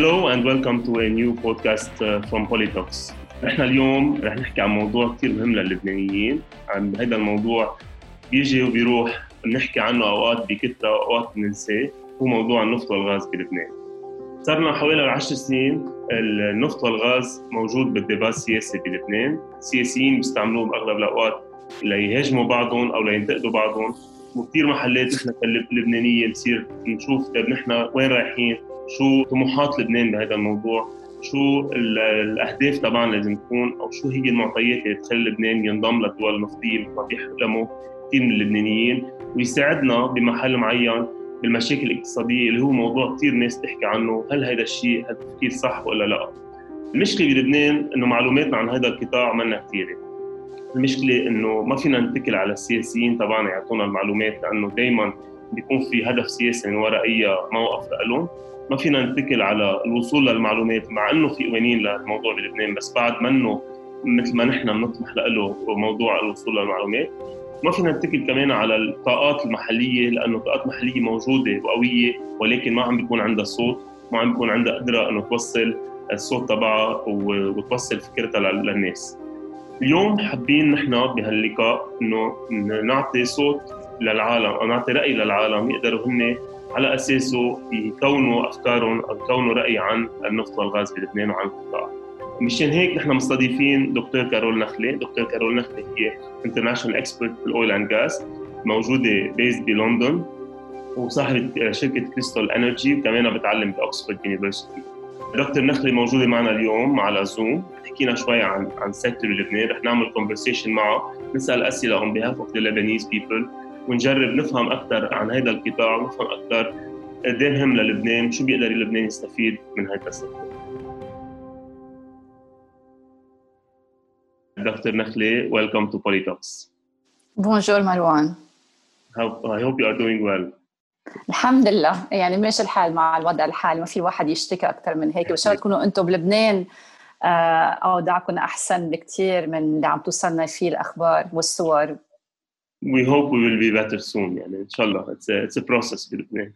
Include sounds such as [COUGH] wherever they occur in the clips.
Hello and welcome to a new podcast uh, from Polytalks. إحنا اليوم رح نحكي عن موضوع كثير مهم للبنانيين، عن هذا الموضوع بيجي وبيروح. بنحكي عنه أوقات بكثره واوقات بننساه، هو موضوع النفط والغاز بلبنان. صار لنا حوالي 10 سنين النفط والغاز موجود بالديبات السياسي بلبنان، السياسيين بيستعملوه بأغلب الأوقات ليهاجموا بعضهم أو لينتقدوا بعضهم، وكثير محلات نحن كلبنانيه بصير نشوف طيب نحن وين رايحين. شو طموحات لبنان بهذا الموضوع؟ شو الأهداف طبعا لازم تكون؟ أو شو هي المعطيات اللي تخلي لبنان ينضم للدول النفطيه مثل ما بيحلموا كثير من اللبنانيين؟ ويساعدنا بمحل معين بالمشاكل الاقتصادية اللي هو موضوع كثير ناس تحكي عنه. هل هذا الشيء هل التفكير صح ولا لا؟ المشكلة بلبنان إنه معلوماتنا عن هذا القطاع منا كثيرة. المشكلة إنه ما فينا نتكل على السياسيين طبعا يعطونا المعلومات لأنه دائما بيكون في هدف سياسي من وراء أي موقف لهم ما فينا نتكل على الوصول للمعلومات مع إنه في قوانين للموضوع بلبنان بس بعد منه مثل ما نحن بنطمح له موضوع الوصول للمعلومات ما فينا نتكل كمان على الطاقات المحلية لأنه طاقات محلية موجودة وقوية ولكن ما عم بيكون عندها صوت ما عم بيكون عندها قدرة إنه توصل الصوت تبعها وتوصل فكرتها للناس. اليوم حابين نحن بهاللقاء إنه نعطي صوت للعالم أو نعطي رأي للعالم يقدروا هن على أساسه يكونوا افكارهم أو يكونوا رأي عن النفط والغاز بلبنان وعن القطاع. مشان هيك نحن مستضيفين دكتور كارول نخله، دكتور كارول نخله هي international expert بال oil and gas موجودة based بلندن وصاحبة شركة Crystol Energy وكمان بتعلم ب Oxford University. دكتور نخله موجودة معنا اليوم على Zoom حكينا شوي عن عن sector بلبنان رح نعمل conversation معه. نسأل أسئلة on behalf of the Lebanese people. ونجرب نفهم أكثر عن هذا القطاع ونفهم أكثر قد إيه مهم للبنان شو بيقدر لبنان يستفيد من هذا ال sector دكتور نخله welcome to Polytalks. Bonjour مروان I hope you are doing well. الحمد لله. يعني ماشي الحال مع الوضع الحالي ما في واحد يشتكي أكثر من هيك. بس تكونوا أنتم بلبنان أوضاعكم أحسن بكثير من اللي عم توصلنا فيه الأخبار والصور. We hope we will be better soon يعني إن شاء الله. It's a, it's a process بلبنان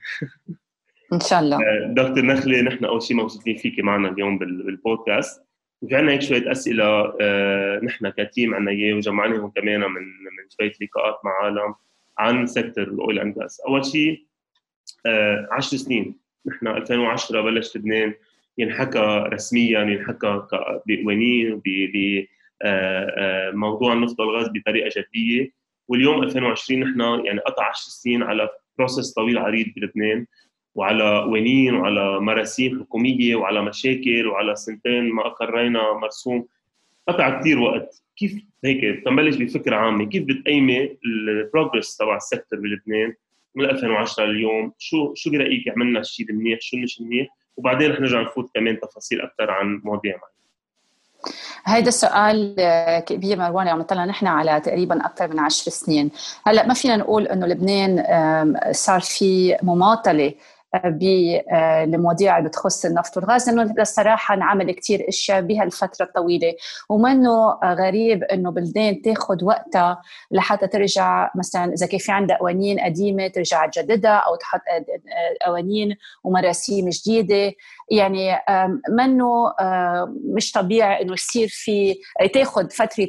إن شاء الله. [LAUGHS] دكتور نخله نحن أول شيء مبسوطين فيك معنا اليوم بالبودكاست. وفي عندنا هيك شوية أسئلة نحن كتيم عنا إياه وجمعناهم كمان من من شوية لقاءات مع عالم عن sector ال oil and gas أول شيء 10 سنين. نحن 2010 بلش لبنان ينحكى رسميا ينحكى بقوانين بموضوع النفط والغاز بطريقة جدية. واليوم 2020 نحن يعني قطع 10 سنين على process طويل عريض بلبنان وعلى قوانين وعلى مراسيم حكومية وعلى مشاكل وعلى سنتين ما أقرينا مرسوم. قطع كثير وقت. كيف هيك تنبلش بفكرة عامة؟ كيف بتقيمي ال progress تبع ال sector بلبنان من 2010 لليوم؟ شو شو برأيك؟ عملنا الشيء المنيح شو مش منيح؟ وبعدين رح نرجع نفوت كمان تفاصيل أكثر عن مواضيع معينه هيدا السؤال كبير مروان عم نطلع نحن على تقريبا أكثر من عشر سنين. هلأ ما فينا نقول إنه لبنان صار في مماطلة بالمواضيع اللي بتخص النفط والغاز لأنه الصراحه انعمل كثير أشياء بهالفترة الطويلة. ومنه غريب إنه بلدان تاخذ وقتها لحتى ترجع مثلا إذا كان في عندها قوانين قديمة ترجع تجددها أو تحط قوانين ومراسيم جديدة. يعني منه مش طبيعي إنه يصير في تاخذ فترة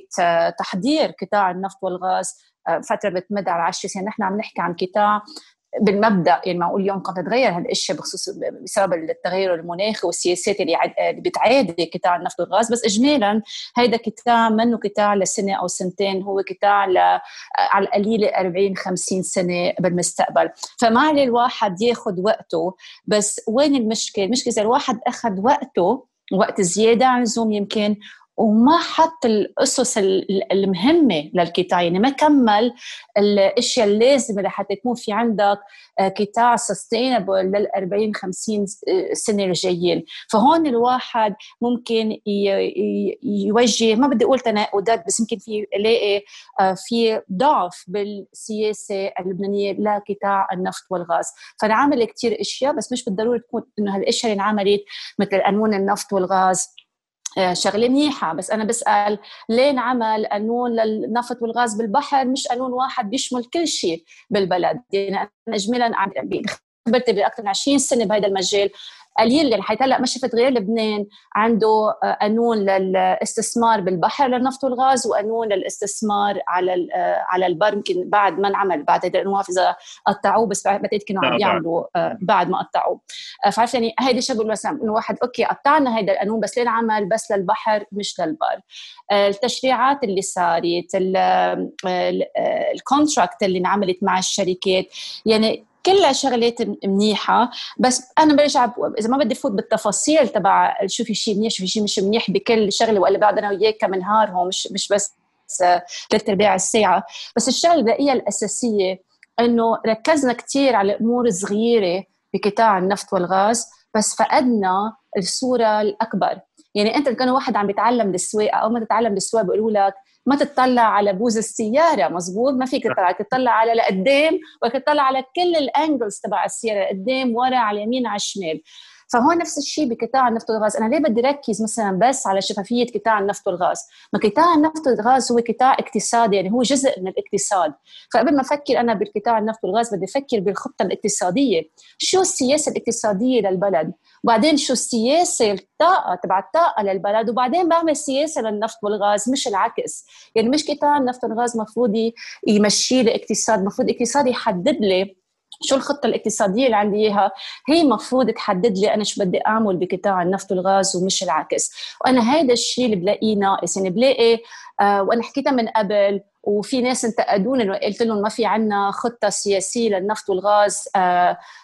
تحضير قطاع النفط والغاز فترة بتمد على 10 سنين. نحن عم نحكي عن قطاع بالمبدأ يعني معقول اليوم قد تتغير هالاشياء بخصوص بسبب التغير المناخي والسياسات اللي بتعادي قطاع النفط والغاز. بس اجمالا هيدا قطاع منه قطاع لسنة أو سنتين هو قطاع ل على القليله 40 50 سنة بالمستقبل. فما عليه الواحد ياخذ وقته. بس وين المشكلة؟ المشكلة إذا الواحد أخذ وقته وقت زيادة عن اللزوم يمكن وما حط الأسس المهمة للقطاع. يعني ما كمل الأشياء اللازمة لحتى يكون في عندك قطاع سستينبل لل 40 50 سنة الجايين. فهون الواحد ممكن يوجه ما بدي أقول تناقضات بس يمكن في يلاقي في ضعف بالسياسة اللبنانية لقطاع النفط والغاز. فنعمل كثير أشياء بس مش بالضروره تكون إنه هالأشياء اللي انعملت مثل قانون النفط والغاز. شغلة منيحة. بس أنا بسأل ليه انعمل قانون للنفط والغاز بالبحر؟ مش قانون واحد بيشمل كل شيء بالبلد. يعني أنا اجمالا خبرتي باكثر من 20 سنة بهذا المجال. قليل يعني حتى هلا ما شفت غير لبنان عنده قانون للاستثمار بالبحر للنفط والغاز وقانون للاستثمار على على البر يمكن بعد ما انعمل بعد هيدا ما إذا قطعوه بس بعتقد كانوا عم يعملوا بعد ما قطعوه. فعرفت يعني هيدي شغل مثلا إنه واحد أوكي قطعنا هيدا القانون بس ليه انعمل بس للبحر مش للبر. التشريعات اللي صارت ال contract اللي انعملت مع الشركات يعني كلها شغلات منيحة بس أنا برجع إذا ما بدي فوت بالتفاصيل تبع شو في شيء منيح شو في شيء مش منيح بكل شغلة ولا بعد أنا وياك كم نهار هون مش مش بس ثلاث أرباع الساعة. بس الشغلة الباقيه الأساسية إنه ركزنا كثير على امور صغيره بقطاع النفط والغاز بس فقدنا الصورة الأكبر. يعني أنت كان واحد عم بيتعلم السواقه أو ما تتعلم السواقه بيقولوا لك ما تطلع على بوز السيارة مزبوط ما فيك تطلع تطلع على لقدام وتطلع على كل ال angles تبع السيارة قدام ورا على اليمين على الشمال. فهون نفس الشيء بقطاع النفط والغاز أنا ليه بدي ركز مثلا بس على شفافية قطاع النفط والغاز ما قطاع النفط والغاز هو قطاع اقتصادي يعني هو جزء من الاقتصاد. فقبل ما أفكر أنا بالقطاع النفط والغاز بدي أفكر بالخطة الاقتصادية. شو السياسة الاقتصادية للبلد؟ وبعدين شو السياسة الطاقة تبع الطاقة للبلد؟ وبعدين بعمل سياسة للنفط والغاز مش العكس. يعني مش قطاع النفط والغاز مفروض يمشي لي اقتصاد مفروض اقتصاد يحدد لي شو الخطة الاقتصادية اللي عندي إياها؟ هي مفروض تحدد لي أنا شو بدي أعمل بقطاع النفط والغاز ومش العكس. وأنا هيدا الشيء اللي بلاقيه ناقص. يعني بلاقي آه وأنا حكيتها من قبل وفي ناس انتقدوني قلت لهم ما في عنا خطة سياسية للنفط والغاز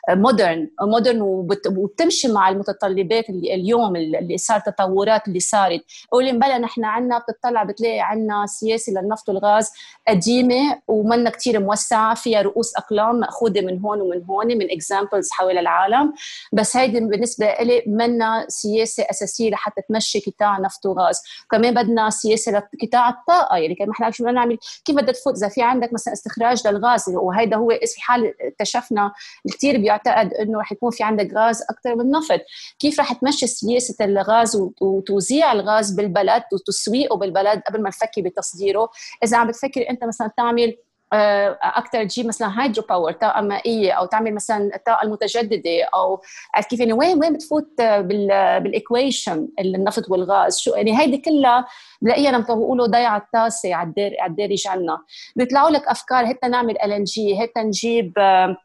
مودرن آه، مودرن وبتمشي مع المتطلبات اللي اليوم اللي صار تطورات اللي صارت. قولي بلا نحن عنا بتطلع بتلاقي عنا سياسه للنفط والغاز قديمة ومنا كثير موسعة فيها رؤوس أقلام مأخوذة من هون ومن هون من examples حول العالم. بس هيدي بالنسبة لي منا سياسة أساسية لحتى تمشي قطاع نفط وغاز. كمان بدنا سياسة لقطاع الطاقة يعني كمان إحنا شو بدنا نعمل؟ كيف بدك تفوت إذا في عندك مثلا استخراج للغاز وهيدا هو في حال اكتشفنا كثير بيعتقد إنه رح يكون في عندك غاز أكثر من نفط. كيف رح تمشي سياسة الغاز وتوزيع الغاز بالبلد وتسويقه بالبلد قبل ما تفكر بتصديره؟ إذا عم بتفكر أنت مثلا تعمل أكثر تجيب مثلا hydro power طاقة مائية أو تعمل مثلا الطاقة المتجددة أو كيف؟ يعني وين وين بتفوت بال equation النفط والغاز؟ شو؟ يعني هيدي كلها بلاقيها لما بقولوا ضيعة الطاسه على الدارج عنا. بيطلعوا لك أفكار هتا نعمل LNG هتا نجيب آه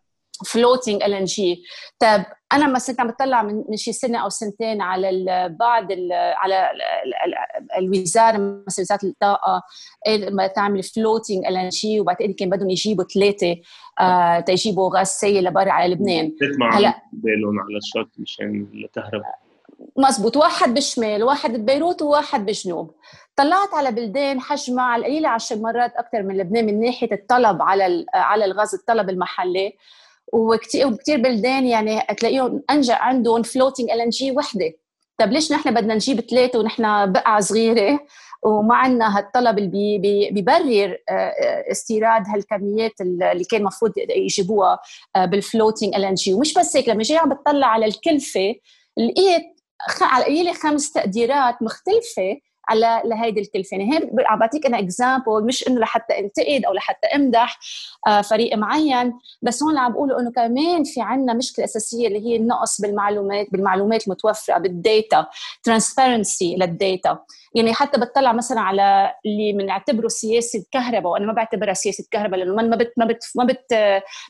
floating LNG طيب أنا مثلا عم بطلع من من شي سنة أو سنتين على بعض على الوزارة مثلا وزارة الطاقة لما تعمل floating LNG وبعتقد كان بدهم يجيبوا ثلاثة آه تيجيبوا غاز سيل لبرا على لبنان. هلا بالهم على الشط مشان الكهرباء مزبوط. واحد بالشمال واحد ببيروت وواحد بجنوب. طلعت على بلدان حجمها على القليلة عشر مرات أكثر من لبنان من ناحية الطلب على على الغاز الطلب المحلي. وكثير وكثير بلدان يعني تلاقيهم أنجا عندهم floating LNG وحدة. طيب ليش نحن بدنا نجيب ثلاثة ونحن بقعة صغيرة وما عندنا هالطلب اللي بي بيبرر آه، آه، استيراد هالكميات اللي كان المفروض يجيبوها بال floating LNG ومش بس هيك لما جاي عم بتطلع على الكلفة لقيت على القليله خمس تقديرات مختلفة على لهيدي الكلفة. يعني هي عم بعطيك أنا example مش إنه لحتى انتقد أو لحتى امدح آه، فريق معين. بس هون عم بقولوا إنه كمان في عندنا مشكلة أساسية اللي هي النقص بالمعلومات بالمعلومات المتوفره بال data transparency لل data يعني حتى بتطلع مثلا على اللي بنعتبره سياسة كهرباء وأنا ما بعتبرها سياسة كهرباء لأنه ما بت ما بت ما بت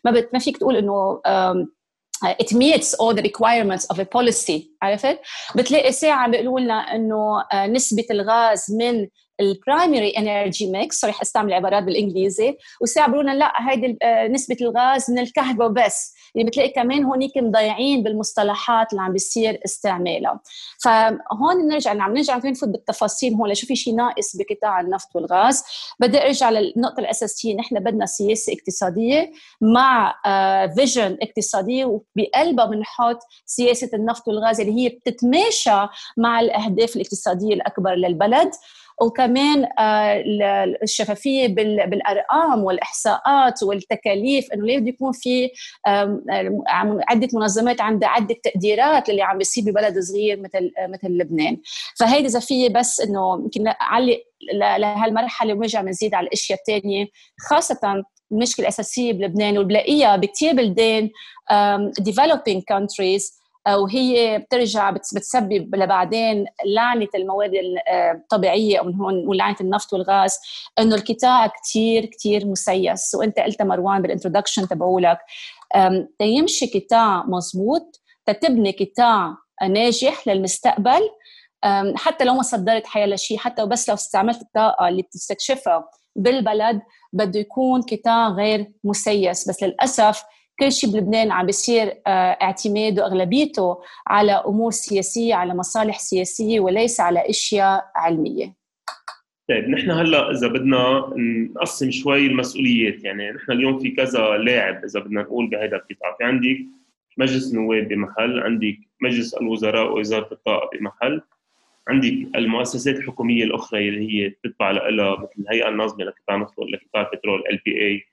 ما, بت ما فيك تقول إنه it meets all the requirements of a policy عرفت؟ بتلاقي ساعة بيقولوا لنا إنه آه، نسبة الغاز من ال primary energy mix رح استعمل عبارات بالإنجليزي. لنا لا هيدي آه، نسبة الغاز من الكهرباء بس. يعني بتلاقي كمان هونيك مضيعين بالمصطلحات اللي عم بيصير استعمالها. فهون نرجع عم نرجع نفوت بالتفاصيل هون لشو في شيء ناقص بقطاع النفط والغاز. بدي ارجع للنقطة الاساسيه نحن بدنا سياسة اقتصادية مع vision آه، اقتصادية وبقلبها بنحط سياسة النفط والغاز اللي هي بتتماشى مع الأهداف الاقتصادية الأكبر للبلد. وكمان آه، الشفافية بالأرقام والإحصاءات والتكاليف إنه ليه بده يكون في عدة منظمات عندها عدة تقديرات اللي عم بيصير ببلد صغير مثل مثل لبنان. فهيدي إذا بس إنه يمكن اعلق لهالمرحلة ونرجع بنزيد على الأشياء الثانية خاصة المشكلة الاساسيه بلبنان وبلاقيها بكثير بلدان developing countries وهي بترجع بتسبب لبعدين لعنة المواد الطبيعية أو هون ولعنه النفط والغاز إنه القطاع كثير كثير مسيس. وانت قلت مروان بالانترودكشن تبعولك. تيمشي قطاع مزبوط تتبني قطاع ناجح للمستقبل حتى لو ما صدرت حياة شيء حتى بس لو استعملت الطاقة اللي بتستكشفها بالبلد بده يكون قطاع غير مسيس. بس للأسف كل شيء بلبنان عم بيصير آه، اعتماده أغلبيته على أمور سياسية على مصالح سياسية وليس على أشياء علمية. طيب نحن هلأ إذا بدنا نقسم شوي المسؤوليات يعني نحن اليوم في كذا لاعب إذا بدنا نقول بهذا القطاع. في عندك مجلس النواب بمحل عندك مجلس الوزراء ووزارة الطاقة بمحل عندك المؤسسات الحكومية الأخرى اللي هي بتتبع لها مثل الهيئة الناظمة لقطاع النفط لقطاع البترول ال بي اي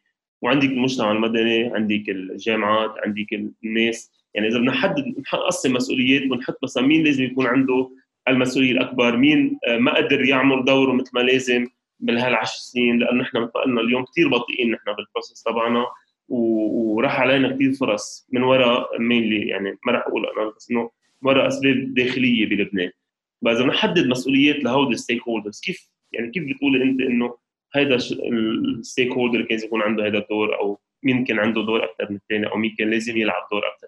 وعندك المجتمع المدني عندك الجامعات عندك الناس. يعني إذا بدنا نحدد نقسم مسؤوليات ونحط مثلا مين لازم يكون عنده المسؤولية الأكبر مين آه، ما قدر يعمل دوره مثل ما لازم بهالعشر سنين لأنه نحن مثل ما قلنا اليوم كثير بطيئين نحن بال process تبعنا. وراح علينا كثير فرص من وراء مينلي يعني ما راح أقول أنا بس إنه وراء أسباب داخلية بلبنان. فاذا نحدد مسؤوليات لهودي ال stakeholders كيف يعني كيف بتقولي أنت إنه هيدا الستيك هولدر كان يكون عنده هذا الدور أو مين كان عنده دور أكثر من الثاني أو مين كان لازم يلعب دور أكثر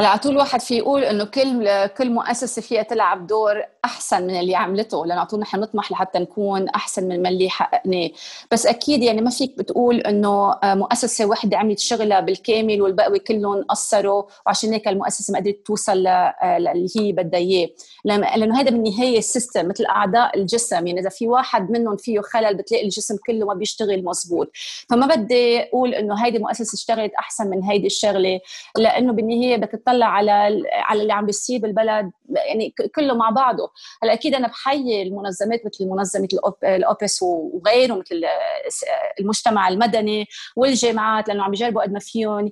هلا على طول واحد في يقول إنه كل كل مؤسسة فيها تلعب دور أحسن من اللي عملته لأنه على طول نحن نطمح لحتى نكون أحسن من اللي حققناه. بس أكيد يعني ما فيك بتقول إنه مؤسسة واحدة عملت شغلها بالكامل والباقي كلهم قصروا وعشان هيك المؤسسة ما قدرت توصل للي هي بدها إياه. لأنه هذا بالنهاية السيستم مثل أعضاء الجسم. يعني إذا في واحد منهم فيه خلل بتلاقي الجسم كله ما بيشتغل مزبوط. فما بدي أقول إنه هيدي مؤسسة اشتغلت أحسن من هيدي الشغلة لأنه بالنهاية بدك تطلع على على اللي عم بيصير بالبلد يعني كله مع بعضه. هلأ أكيد أنا بحيي المنظمات مثل منظمة الأوبس وغيره مثل المجتمع المدني والجامعات لأنه عم بيجربوا قد ما فيهم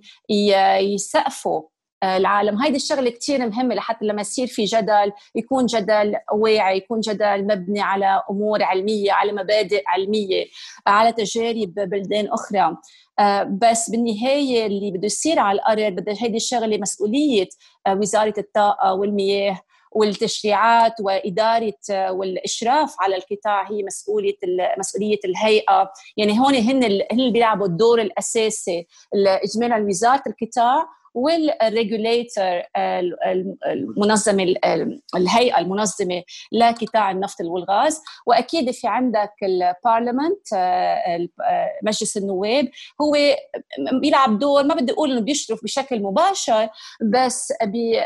يسقفوا العالم. هيدي الشغلة كثير مهمة لحتى لما يصير في جدل يكون جدل واعي يكون جدل مبني على أمور علمية على مبادئ علمية على تجارب بلدان أخرى. آه، بس بالنهاية اللي بده يصير على الأرض بدها هيدي الشغلة مسؤولية آه، وزارة الطاقة والمياه والتشريعات وإدارة آه، والإشراف على القطاع هي مسؤولية مسؤولية الهيئة. يعني هون هن اللي بيلعبوا الدور الأساسي اجمالا وزارة القطاع وال regulator المنظمة الهيئة المنظمة لقطاع النفط والغاز. وأكيد في عندك ال parliament آه، آه، مجلس النواب. هو بيلعب دور ما بدي أقول إنه بيشرف بشكل مباشر بس بي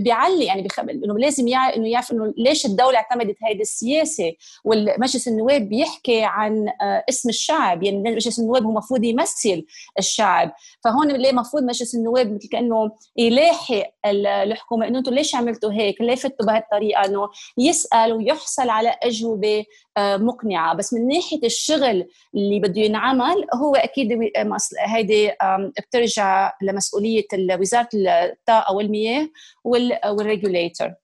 بيعلي يعني إنه لازم يعرف إنه يعرف إنه ليش الدولة اعتمدت هيدي السياسة. والمجلس النواب بيحكي عن آه، اسم الشعب. يعني مجلس النواب هو المفروض يمثل الشعب. فهون ليه المفروض مجلس النواب مثل كانه يلاحق الحكومة إنه أنتم ليش عملتوا هيك؟ ليه فتوا بهالطريقة إنه يسأل ويحصل على أجوبة آه، مقنعة؟ بس من ناحية الشغل اللي بده ينعمل هو أكيد هيدي بترجع لمسؤولية وزارة الطاقة والمياه والريجوليتر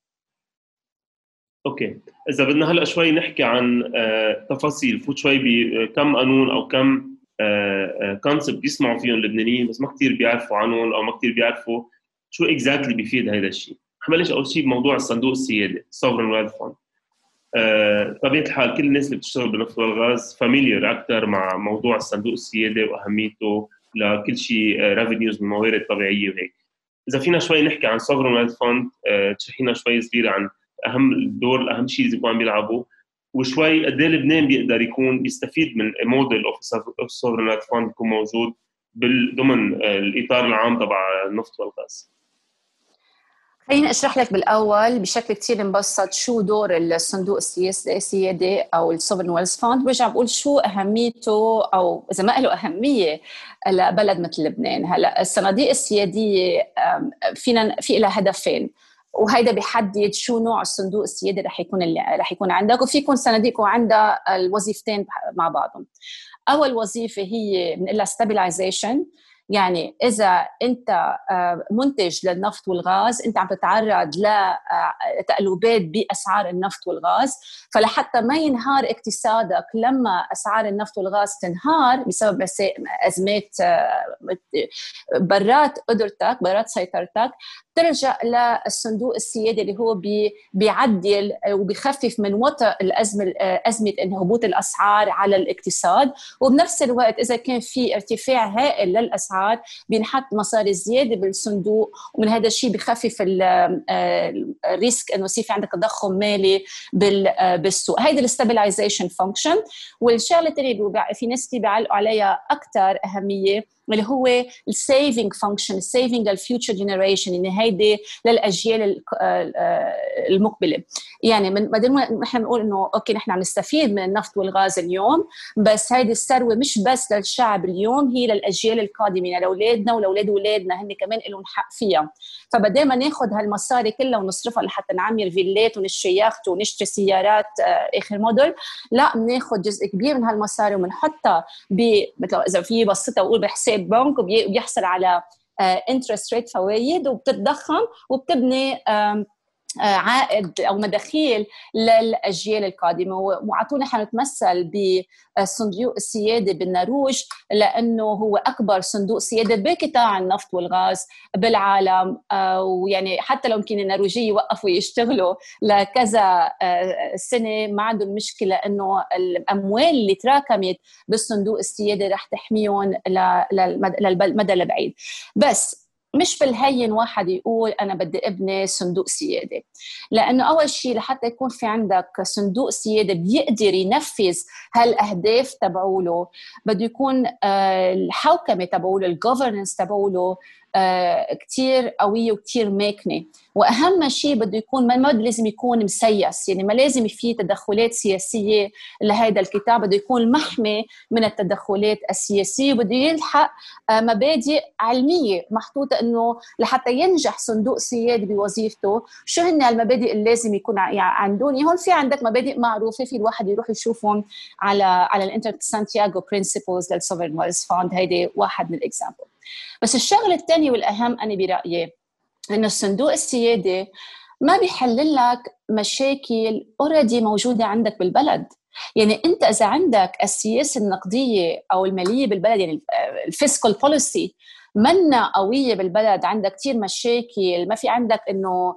okay. إذا بدنا هلأ شوي نحكي عن آه، تفاصيل فوت شوي بكم قانون أو كم concept آه، بيسمعوا فيهم اللبنانيين بس ما كثير بيعرفوا عنهم أو ما كثير بيعرفوا شو exactly بيفيد هذا الشيء. حبلش أول شيء بموضوع الصندوق السيادي sovereign wealth fund. بطبيعه الحال كل الناس اللي بتشتغل بالنفط والغاز familiar أكثر مع موضوع الصندوق السيادي وأهميته لكل شيء revenues من موارد طبيعيه وهيك. إذا فينا شوي نحكي عن sovereign wealth fund تشرحينا شوي صغيرة عن أهم الدور الأهم شيء اللي بيكونوا عم بيلعبوا. وشوي قد إيه لبنان بيقدر يكون يستفيد من model of sovereign fund يكون موجود ضمن الإطار العام تبع النفط والغاز. خليني أشرح لك بالأول بشكل كثير مبسط شو دور الصندوق السيادي أو ال sovereign wealth fund برجع بقول شو أهميته أو إذا ما له أهمية لبلد مثل لبنان. هلأ الصناديق السيادية فينا في لها هدفين. وهيدا بيحدد شو نوع الصندوق السيادي رح يكون اللي رح يكون عندك وفي يكون صناديق وعندها الوظيفتين مع بعضهم. أول وظيفة هي بنقول لها ستابلايزيشن يعني إذا أنت آه، منتج للنفط والغاز أنت عم تتعرض لتقلبات بأسعار النفط والغاز فلحتى ما ينهار اقتصادك لما أسعار النفط والغاز تنهار بسبب أزمات برات قدرتك برات سيطرتك ترجع للصندوق السيادي اللي هو بيعدل وبيخفف من وطأ الأزمة أزمة هبوط الأسعار على الاقتصاد. وبنفس الوقت إذا كان في ارتفاع هائل للأسعار بينحط مصاري زيادة بالصندوق ومن هذا الشيء بخفف ال risk إنه يصير في عندك تضخم مالي بالسوق. هيدي ال stabilization function. والشغلة الثانية في ناس بيعلقوا عليها أكثر أهمية اللي هو ال saving function ال saving لل future generation يعني هيدي للأجيال المقبلة. يعني من بعدين نحن بنقول إنه okay نحن عم نستفيد من النفط والغاز اليوم بس هيدي الثروة مش بس للشعب اليوم هي للأجيال القادمة يعني لأولادنا ولأولاد اولادنا هن كمان لهم حق فيها. فبدل ما ناخذ هالمصاري كلها ونصرفها لحتى نعمر فيلات ونشتري يخت ونشتري سيارات آه، آخر موديل. لا بناخذ جزء كبير من هالمصاري وبنحطها مثل إذا في بسطها واقول بحساب بنك وبيحصل على انترست ريت فوائد وبتتضخم وبتبني عائد أو مداخيل للأجيال القادمة. واعطونا حنتمثل بصندوق السيادة بالنرويج لأنه هو أكبر صندوق سيادة بقطاع النفط والغاز بالعالم. آه، ويعني حتى لو يمكن النرويجيه يوقفوا يشتغلوا لكذا آه، سنة ما عندهم مشكلة إنه الأموال اللي تراكمت بالصندوق السيادة رح تحميهم للمدى البعيد. بس مش بالهين واحد يقول أنا بدي ابني صندوق سيادة. لأنه أول شيء لحتى يكون في عندك صندوق سيادة بيقدر ينفذ هالأهداف تبعوله. بده يكون آه، الحوكمة تبعوله الجوفرنس تبعوله. كتير قوية وكتير ماكنة. وأهم شيء بده يكون ما لازم يكون مسيس يعني ما لازم في تدخلات سياسية لهذا الكيان بده يكون محمي من التدخلات السياسية وبده يلحق آه، مبادئ علمية محطوطة إنه لحتى ينجح صندوق سيادي بوظيفته شو هن المبادئ اللي لازم يكون يعني عندهم؟ هون في عندك مبادئ معروفة في الواحد يروح يشوفهم على على الإنترنت سانتياغو principles لل sovereign wealth fund هيدي واحد من ال example بس الشغله الثانية والأهم أنا برأيي إنه الصندوق السيادي ما بيحل لك مشاكل already موجودة عندك بالبلد. يعني أنت إذا عندك السياسة النقدية أو المالية بالبلد يعني ال fiscal policy منا قوية بالبلد عندك كثير مشاكل ما في عندك إنه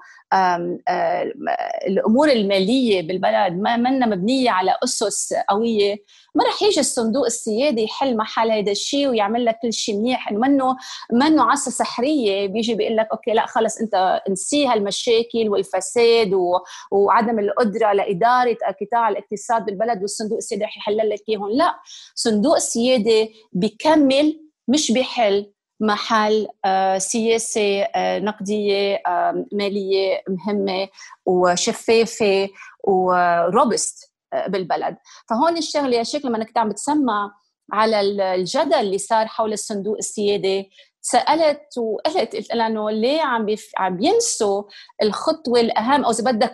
الأمور المالية بالبلد ما منا مبنية على أسس قوية. ما رح يجي الصندوق السيادي يحل محل هذا الشيء ويعمل لك كل شيء منيح. إنه منه منه عصا سحرية. بيجي بيقول لك أوكي لا خلص أنت انسي هالمشاكل والفساد و... وعدم القدرة لإدارة قطاع الاقتصاد بالبلد والصندوق السيادي رح يحل لك إياهم. لا صندوق السيادي بيكمل مش بيحل. محل آه، سياسة آه، نقدية آه، مالية مهمة وشفافة وروبست بالبلد. فهون الشغلة يا شكل لما كنت عم بتسمع على الجدل اللي صار حول الصندوق السيادي سألت وقلت قلت لها إنه ليه عم بيف... عم بينسوا الخطوة الأهم؟ أو إذا بدك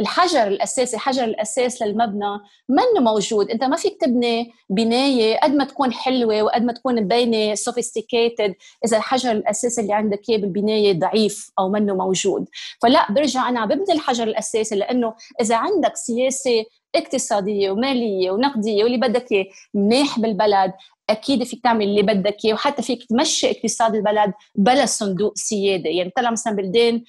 الحجر الأساسي حجر الأساس للمبنى منه موجود. أنت ما فيك تبني بناية قد ما تكون حلوة وقد ما تكون مبينة سوفيستيكيتد إذا الحجر الأساسي اللي عندك إياه بالبناية ضعيف أو منه موجود. فلا برجع أنا ببني الحجر الأساسي لأنه إذا عندك سياسة اقتصادية ومالية ونقدية واللي بدك إياه منيح بالبلد أكيد فيك تعمل اللي بدك إياه وحتى فيك تمشي اقتصاد البلد بلا صندوق سيادة. يعني طلع مثلا بلدان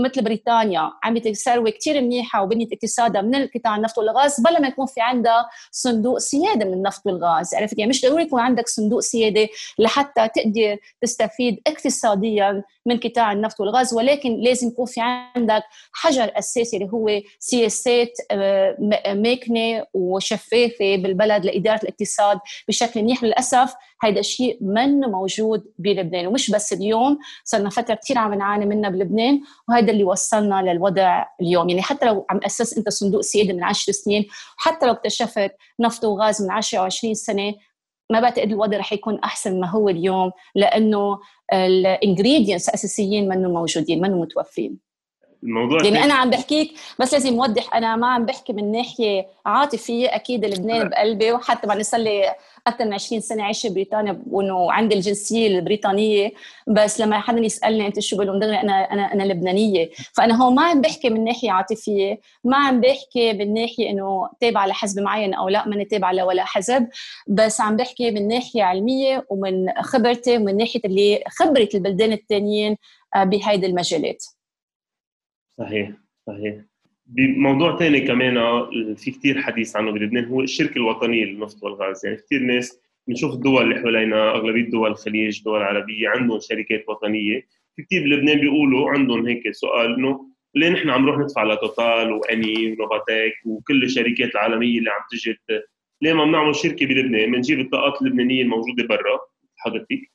مثل بريطانيا عملت ثروه كثير منيحة وبنيت اقتصادها من القطاع النفط والغاز بلا ما يكون في عندها صندوق سيادة من النفط والغاز. عرفت يعني مش ضروري يكون عندك صندوق سيادة لحتى تقدر تستفيد اقتصاديا من قطاع النفط والغاز ولكن لازم يكون في عندك حجر أساسي اللي هو سياسات ماكنه وشفافة بالبلد لإدارة الاقتصاد بشكل منيح للأسف. هيدا الشيء من موجود بلبنان ومش بس اليوم صرنا فترة كثير عم نعاني منها بلبنان وهذا اللي وصلنا للوضع اليوم. يعني حتى لو عم أسس أنت صندوق سيادة من 10 سنين حتى لو اكتشفت نفط وغاز من 10 أو 20 سنة ما بعتقد الوضع رح يكون أحسن ما هو اليوم لأنه الانجريدينتس الاساسيين منهم موجودين منهم متوفرين الموضوع يعني أنا عم بحكيك بس لازم اوضح أنا ما عم بحكي من ناحية عاطفية أكيد لبنان بقلبي وحتى بعد صار لي أكثر من 20 سنة عايشه ببريطانيا وإنه عندي الجنسية البريطانية. بس لما حدا يسألني أنت شو بقول دغري أنا أنا أنا لبنانية. فأنا هون ما عم بحكي من ناحية عاطفية ما عم بحكي من ناحية إنه تابعة لحزب معين أو لا ماني تابعة لولا حزب. بس عم بحكي من ناحية علمية ومن خبرتي ومن ناحية اللي خبرة البلدان الثانيين آه، بهيدي المجالات. صحيح صحيح. بموضوع ثاني كمان آه، في كثير حديث عنه بلبنان هو الشركة الوطنيه للنفط والغاز. يعني كثير ناس بنشوف الدول اللي حوالينا أغلبية دول الخليج الدول العربيه عندهم شركات وطنية. في كثير بلبنان بيقولوا عندهم هيك سؤال إنه ليه نحن عم نروح ندفع لتوتال واني ونوفاتيك وكل الشركات العالمية اللي عم تجي ليه ما بنعمل شركة بلبنان؟ بنجيب الطاقات اللبنانية الموجودة برا. حضرتك؟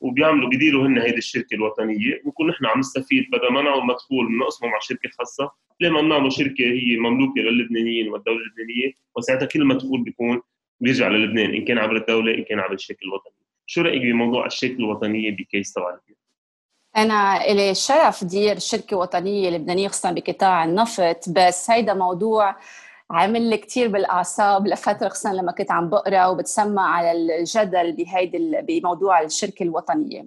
وبيعملوا بيديروا هن هيدي الشركة الوطنية. ونكون نحن عم نستفيد بدل ما نعمل مدخول بنقسمه مع شركة خاصة ليه ما بنعمل شركة هي مملوكة للبنانيين والدولة اللبنانية؟ وساعتها كل مدخول بيكون بيرجع للبنان إن كان عبر الدولة إن كان عبر الشركة الوطنية. شو رأيك بموضوع الشركة الوطنية بكيس تبع أنا إلي الشرف دير شركة وطنية لبنانية خصوصا بقطاع النفط. بس هيدا موضوع عامل لي كثير بالأعصاب لفترة خصوصا لما كنت عم بقرأ وبتسمع على الجدل بهيدي بموضوع الشركة الوطنية.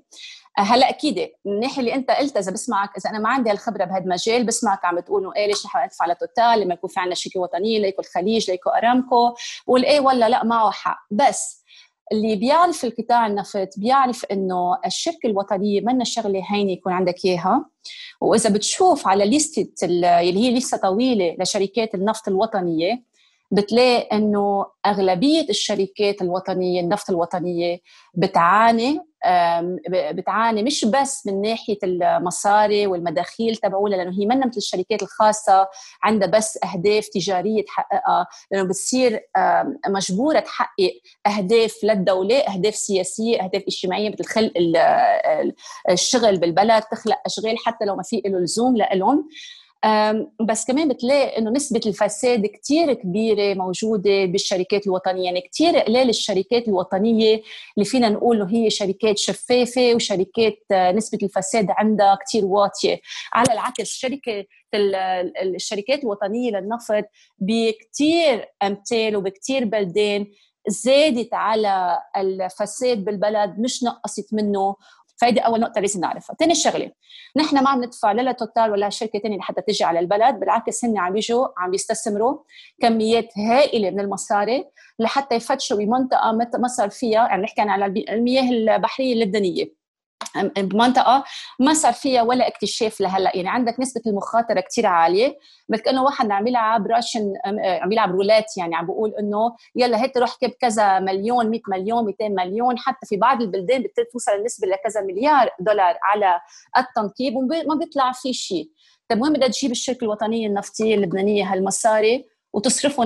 هلأ أكيد من الناحية اللي أنت قلت إذا بسمعك إذا أنا ما عندي هالخبرة بهذا المجال بسمعك عم بتقول إيه ليش نحن ندفع على توتال لما يكون في عندنا شركة وطنية ليكو الخليج ليكو أرامكو بقول إيه ولا لأ معه حق. بس اللي بيعرف القطاع النفط بيعرف إنه الشركة الوطنية منا شغلة هينه يكون عندك إياها. وإذا بتشوف على ليستة اللي هي لسه طويلة لشركات النفط الوطنية بتلاقي إنه أغلبية الشركات الوطنية النفط الوطنية بتعاني بتعاني مش بس من ناحية المصاري والمداخيل تبعولها لأنه هي منا مثل الشركات الخاصة عندها بس أهداف تجارية تحققها لأنه بتصير مجبورة تحقق أهداف للدولة أهداف سياسية أهداف اجتماعية مثل خلق الشغل بالبلد تخلق أشغال حتى لو ما في له لزوم لهم بس كمان بتلاقي إنه نسبة الفساد كثير كبيرة موجودة بالشركات الوطنية. يعني كثير قليل الشركات الوطنية اللي فينا نقول إنه هي شركات شفافة وشركات آه، نسبة الفساد عندها كثير واطية. على العكس شركة الشركات الوطنية للنفط بكثير أمثال وبكثير بلدان زادت على الفساد بالبلد مش نقصت منه. فهيدي أول نقطة لازم نعرفها. ثاني شغلة نحن ما عم ندفع لا لتوتال ولا شركة ثانية لحتى تجي على البلد بالعكس هن عم يجوا عم يستثمروا كميات هائلة من المصاري لحتى يفتشوا بمنطقة ما صار فيها يعني نحكي على المياه البحرية اللبنانية. بمنطقة ما صار فيها ولا اكتشاف لهلأ. يعني عندك نسبة المخاطرة كثير عالية مثل كأنه واحد عم يلعب Russian عم يلعب رولات يعني عم بقول إنه يلا هات روح كب كذا مليون 100 مليون 200 مليون. حتى في بعض البلدان بتوصل النسبة لكذا مليار دولار على التنقيب وما بيطلع في شيء. طيب وين بدها تجيب الشركة الوطنية النفطية اللبنانية هالمصاري.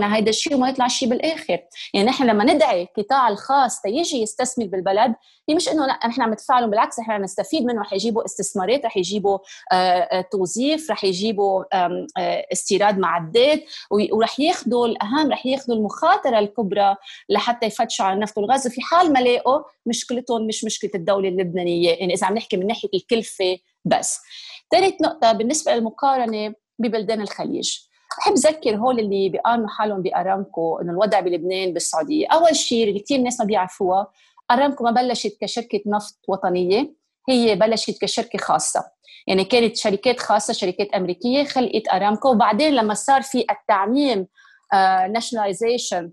على هذا الشيء وما يطلع شيء بالآخر. يعني نحن لما ندعي القطاع الخاص تيجي يستثمر بالبلد هي مش إنه نحن عم ندفع لهم بالعكس نحن نستفيد منه رح يجيبوا استثمارات رح يجيبوا آه، آه، توظيف رح يجيبوا آه، استيراد معدات ورح ياخذوا الأهم رح ياخذوا المخاطرة الكبرى لحتى يفتشوا على النفط والغاز. وفي حال ما لاقوا مشكلتهم مش مشكلة الدولة اللبنانية. يعني إذا عم نحكي من ناحية الكلفة بس. ثالث نقطة بالنسبة للمقارنة ببلدان الخليج. بحب ذكر هول اللي بيقارنوا حالهم بأرامكو إنه الوضع بلبنان بالسعودية، أول شيء اللي كثير ناس ما بيعرفوها أرامكو ما بلشت كشركة نفط وطنية هي بلشت كشركة خاصة. يعني كانت شركات خاصة شركات أمريكية خلقت أرامكو. وبعدين لما صار في التعميم ناشوناليزيشن آه،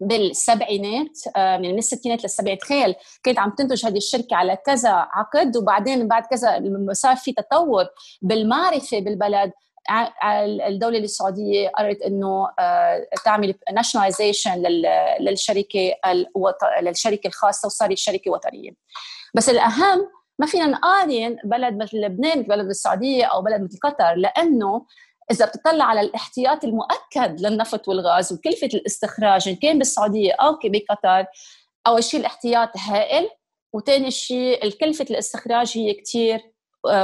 بالسبعينات آه، من الستينات للسبعينات تخيل كانت عم تنتج هذه الشركة على كذا عقد. وبعدين بعد كذا صار في تطور بالمعرفة بالبلد الدولة السعودية قررت إنه آه، تعمل ناشوناليزيشن للشركة للشركة الخاصة وصارت شركة وطنية. بس الأهم ما فينا نقارن بلد مثل لبنان مثل بلد السعودية أو بلد مثل قطر لأنه إذا بتطلع على الاحتياط المؤكد للنفط والغاز وكلفة الاستخراج إن كان بالسعودية أو بقطر أول شيء الاحتياط هائل وثاني شيء الكلفة الاستخراج هي كثير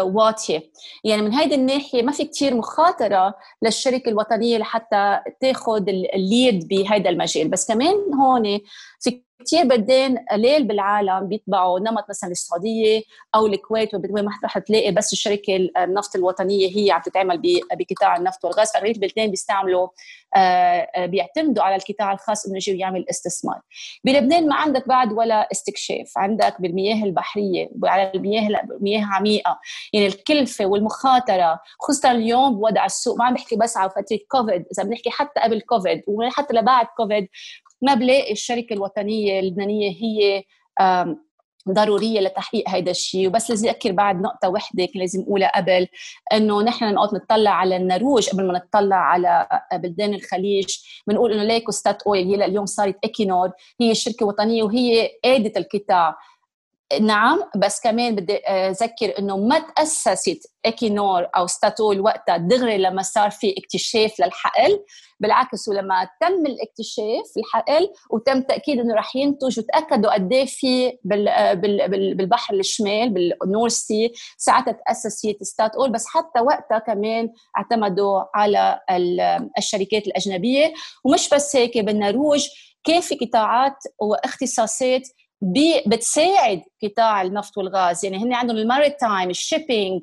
واطية. يعني من هيدي الناحية ما في كتير مخاطرة للشركة الوطنية لحتى تاخذ الليد بهذا المجال. بس كمان هون في كثير بلدان قليل بالعالم بيتبعوا نمط مثلا السعوديه أو الكويت وين ما رح تلاقي بس الشركة النفط الوطنية هي عم تتعمل بقطاع النفط والغاز. فاغلبيه البلدان بيستعملوا آه، آه، بيعتمدوا على القطاع الخاص إنه يجي يعمل استثمار. بلبنان ما عندك بعد ولا استكشاف. عندك بالمياه البحرية وعلى المياه مياه عميقة. يعني الكلفة والمخاطرة خصوصا اليوم بوضع السوق. ما عم بحكي بس على فترة كوفيد إذا بنحكي حتى قبل كوفيد وحتى لبعد كوفيد ما بلاقي الشركة الوطنية اللبنانية هي ضرورية لتحقيق هذا الشيء. وبس لازم أذكر بعد نقطة وحدة كان لازم أقولها قبل إنه نحن نقعد نطلع على النروج قبل ما نطلع على بلدان الخليج بنقول إنه ليكو Statoil هي اليوم صارت Equinor هي شركة وطنية وهي قادة القطاع. نعم بس كمان بدي أذكر إنه ما تأسست Equinor أو Statoil وقتها دغري لما صار في اكتشاف للحقل بالعكس ولما تم الاكتشاف الحقل وتم تأكيد إنه رح ينتج وتأكدوا قد إيه في بالبحر الشمال بال North Sea ساعتها تأسست Statoil بس حتى وقتها كمان اعتمدوا على الشركات الأجنبية. ومش بس هيك بالنرويج كان في قطاعات واختصاصات بتساعد قطاع النفط والغاز. يعني هن عندهم ال maritime ال shipping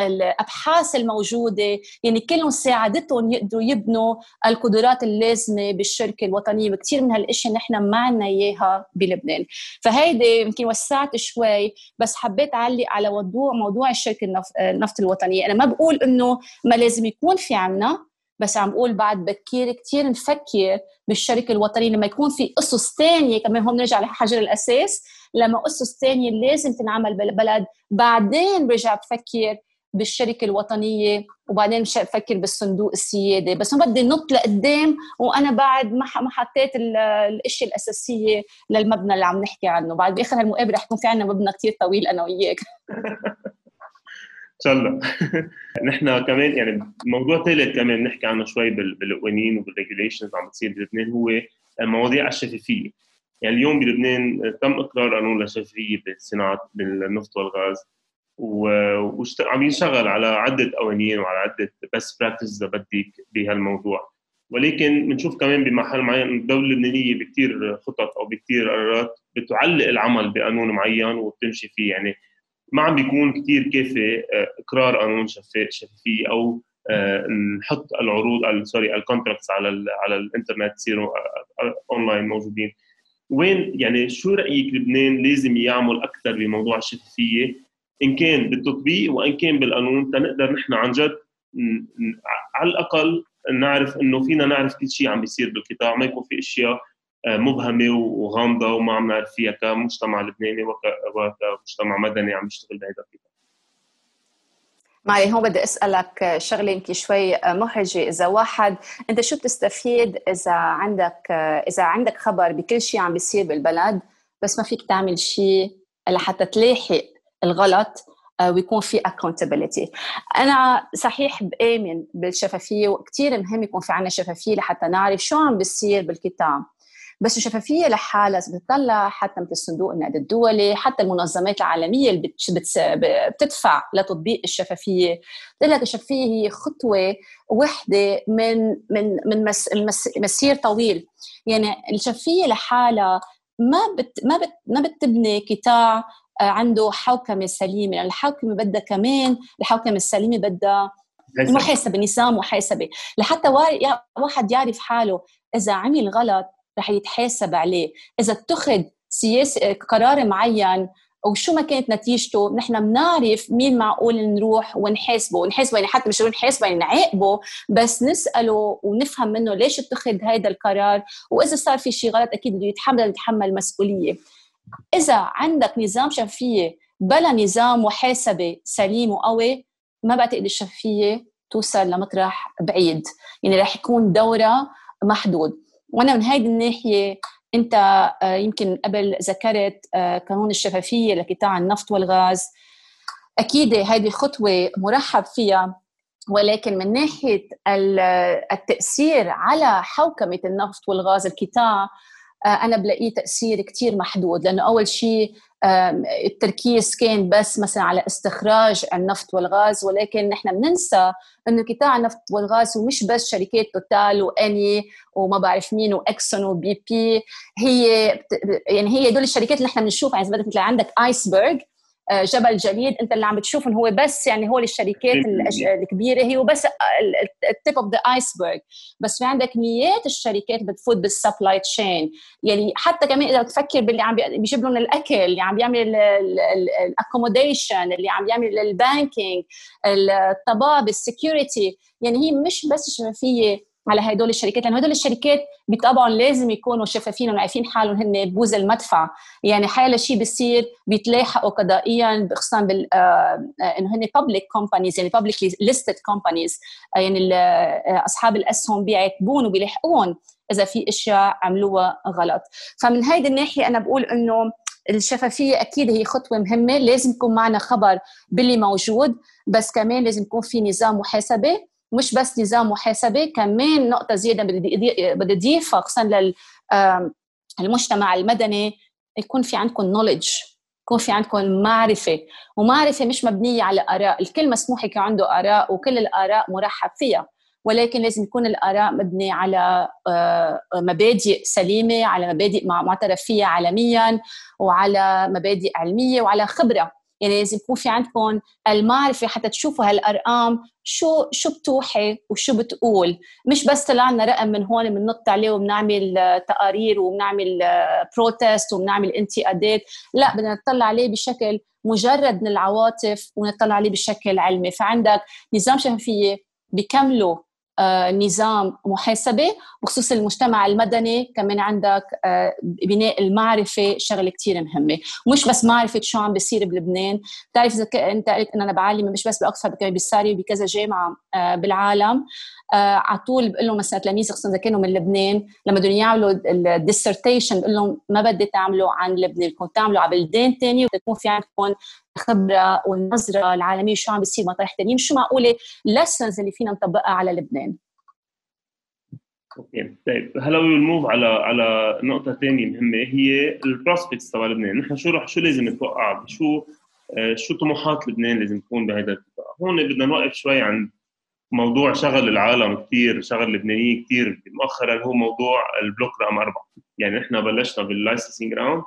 الأبحاث الموجودة. يعني كلهم ساعدتهم يقدروا يبنوا القدرات اللازمة بالشركة الوطنية. وكثير من هالاشياء نحن ما عندنا إياها بلبنان. فهيدي يمكن وسعت شوي بس حبيت أعلق على موضوع موضوع الشركة النفط الوطنية. أنا ما بقول إنه ما لازم يكون في عنا بس عم بقول بعد بكير كثير نفكر بالشركة الوطنيه لما يكون في اسس ثانية كمان. هون بنرجع لحجر الأساس. لما اسس ثانية لازم تنعمل بالبلد. بعدين برجع بفكر بالشركة الوطنية وبعدين مش بفكر بالصندوق السيادي بس ما بدي نط لقدام وأنا بعد ما ما حطيت الاشياء الأساسية للمبنى اللي عم نحكي عنه. بعد بآخر هالمقابلة رح يكون في عندنا مبنى كثير طويل أنا وياك. [LAUGHS] الله. [LAUGHS] نحن كمان يعني موضوع ثالث كمان نحكي عنه شوي بالقوانين وبال regulations عم بتصير بلبنان هو مواضيع الشفافية. يعني اليوم بلبنان تم إقرار قانون للشفافية بالصناعه بالنفط والغاز وعم ينشغل على عدة قوانين وعلى عدة best practice إذا بدك بهالموضوع. ولكن بنشوف كمان بمحل معين الدولة اللبنانية بكثير خطط أو بكثير قرارات بتعلق العمل بقانون معين وبتمشي فيه. يعني ما عم بيكون كثير كافي آه، إقرار قانون شفافية أو آه، نحط العروض sorry ال contracts على على الإنترنت يصيروا اونلاين آه، موجودين. وين يعني شو رأيك لبنان لازم يعمل أكثر بموضوع الشفافية؟ إن كان بالتطبيق وإن كان بالقانون تنقدر نحن عن جد على الأقل نعرف إنه فينا نعرف كل شيء عم بيصير بالقطاع ما يكون في أشياء مبهمة وغامضة وما عم نعرف فيها كمجتمع لبناني وكمجتمع مدني عم يشتغل بهذا القطاع معي هون بدي أسألك شغلة يمكن شوي محرجة. إذا واحد أنت شو بتستفيد إذا عندك إذا عندك خبر بكل شيء عم بيصير بالبلد بس ما فيك تعمل شيء لحتى تلاحق الغلط آه، ويكون في accountability. أنا صحيح بآمن بالشفافية وكثير مهم يكون في عنا شفافية لحتى نعرف شو عم بيصير بالقطاع بس الشفافيه لحالها بتطلع حتى مثل صندوق النقد الدولي حتى المنظمات العالمية اللي بتدفع لتطبيق الشفافية. بتقول لك الشفافية هي خطوة وحده من من من مس مسير طويل. يعني الشفافية لحالها ما بت ما بت ما بتبني قطاع آه، عنده حوكمة سليمة. يعني الحوكمة بدها كمان الحوكمة السليمة بدها محاسبة نظام محاسبة. لحتى واحد يعرف حاله إذا عمل غلط رح يتحاسب عليه. إذا اتخذ سياسه قرار معين وشو ما كانت نتيجته نحن بنعرف مين معقول نروح ونحاسبه. ونحاسبه يعني حتى مش نحاسبه يعني نعاقبه بس نسأله ونفهم منه ليش اتخذ هذا القرار. وإذا صار في شيء غلط أكيد بده يتحمل يتحمل المسؤوليه إذا عندك نظام شفافية بلا نظام محاسبة سليم وقوي ما بعتقد الشفافية توصل لمطرح بعيد. يعني رح يكون دورها محدود. وأنا من هذه الناحية أنت آه، يمكن قبل ذكرت آه، قانون الشفافية لقطاع النفط والغاز. أكيد هذه خطوة مرحب فيها ولكن من ناحية التأثير على حوكمة النفط والغاز القطاع أنا بلاقيه تأثير كثير محدود لأنه أول شيء التركيز كان بس مثلا على استخراج النفط والغاز ولكن نحن بننسى إنه قطاع النفط والغاز هو مش بس شركات توتال وإيني وما بعرف مين وإكسون وبي بي هي يعني هي دول الشركات اللي نحن بنشوفها. يعني مثل عندك iceberg آه، جبل جليد انت اللي عم بتشوف انه هو بس يعني هو الشركات الكبيرة. هي بس ال tip of the iceberg بس في عندك مئات الشركات بتفوت بال supply chain يعني حتى كمان إذا بتفكر باللي عم بيجيب لهم الأكل اللي عم بيعمل ال accommodation اللي عم بيعمل ال banking الطبابة ال security يعني هي مش بس شفافية على هدول الشركات لأنه هدول الشركات بطبعا لازم يكونوا شفافين وعارفين حالهم هن بوز المدفع. يعني حال شيء بيصير بيتلاحقوا قضائيا خصوصا بال آه، آه، إنه هن public companies يعني publicly listed يعني آه، أصحاب الاسهم بيعاتبوهن وبيلحقوهن إذا في أشياء عملوها غلط. فمن هيدي الناحية أنا بقول إنه الشفافية أكيد هي خطوة مهمة لازم يكون معنا خبر باللي موجود بس كمان لازم يكون في نظام محاسبة مش بس نظام محاسبه كمان نقطة زيادة بدي اضيفها خصوصا للمجتمع المدني يكون في عندكم نولج يكون في عندكم معرفة ومعرفة مش مبنية على آراء الكل مسموح يكون عنده آراء وكل الآراء مرحب فيها ولكن لازم يكون الآراء مبنية على آه، مبادئ سليمة على مبادئ معترف فيها عالميا وعلى مبادئ علمية وعلى خبرة. يعني لازم يكون في عندكم المعرفه حتى تشوفوا هالأرقام شو شو بتوحي وشو بتقول؟ مش بس طلعنا رقم من هون بننط عليه وبنعمل تقارير وبنعمل بروتست وبنعمل انتقادات لا بدنا نطلع عليه بشكل مجرد من العواطف ونطلع عليه بشكل علمي. فعندك نظام شفافية بيكملوا آه، نظام محاسبة بخصوص المجتمع المدني كمان عندك آه، بناء المعرفة شغلة كتير مهمة. مش بس معرفة شو عم بيصير بلبنان. بتعرف إذا أنت قلت إن أنا بعلم مش بس بالساري وبكذا جامعة آه، بالعالم. على طول بقول لهم مثلا تلاميذ خصوصا اذا كانوا من لبنان لما بدهم يعملوا ال dissertation بقول لهم ما بدي تعملوا عن لبنان بدكم تعملوا على بلدان ثانية وتكون في عندكم الخبره والنظره العالمية شو عم بيصير مطارح ثانيين شو معقولة lessons اللي فينا نطبقها على لبنان. okay طيب هلا we move على على نقطة ثانية مهمة هي ال prospects تبع لبنان. نحن شو رح شو لازم نتوقع؟ شو آه، شو طموحات لبنان لازم تكون بهذا هون بدنا نوقف شوي عند موضوع شغل العالم كثير شغل اللبنانيين كثير مؤخرا هو موضوع ال block رقم أربعة. يعني نحن بلشنا بال licensing round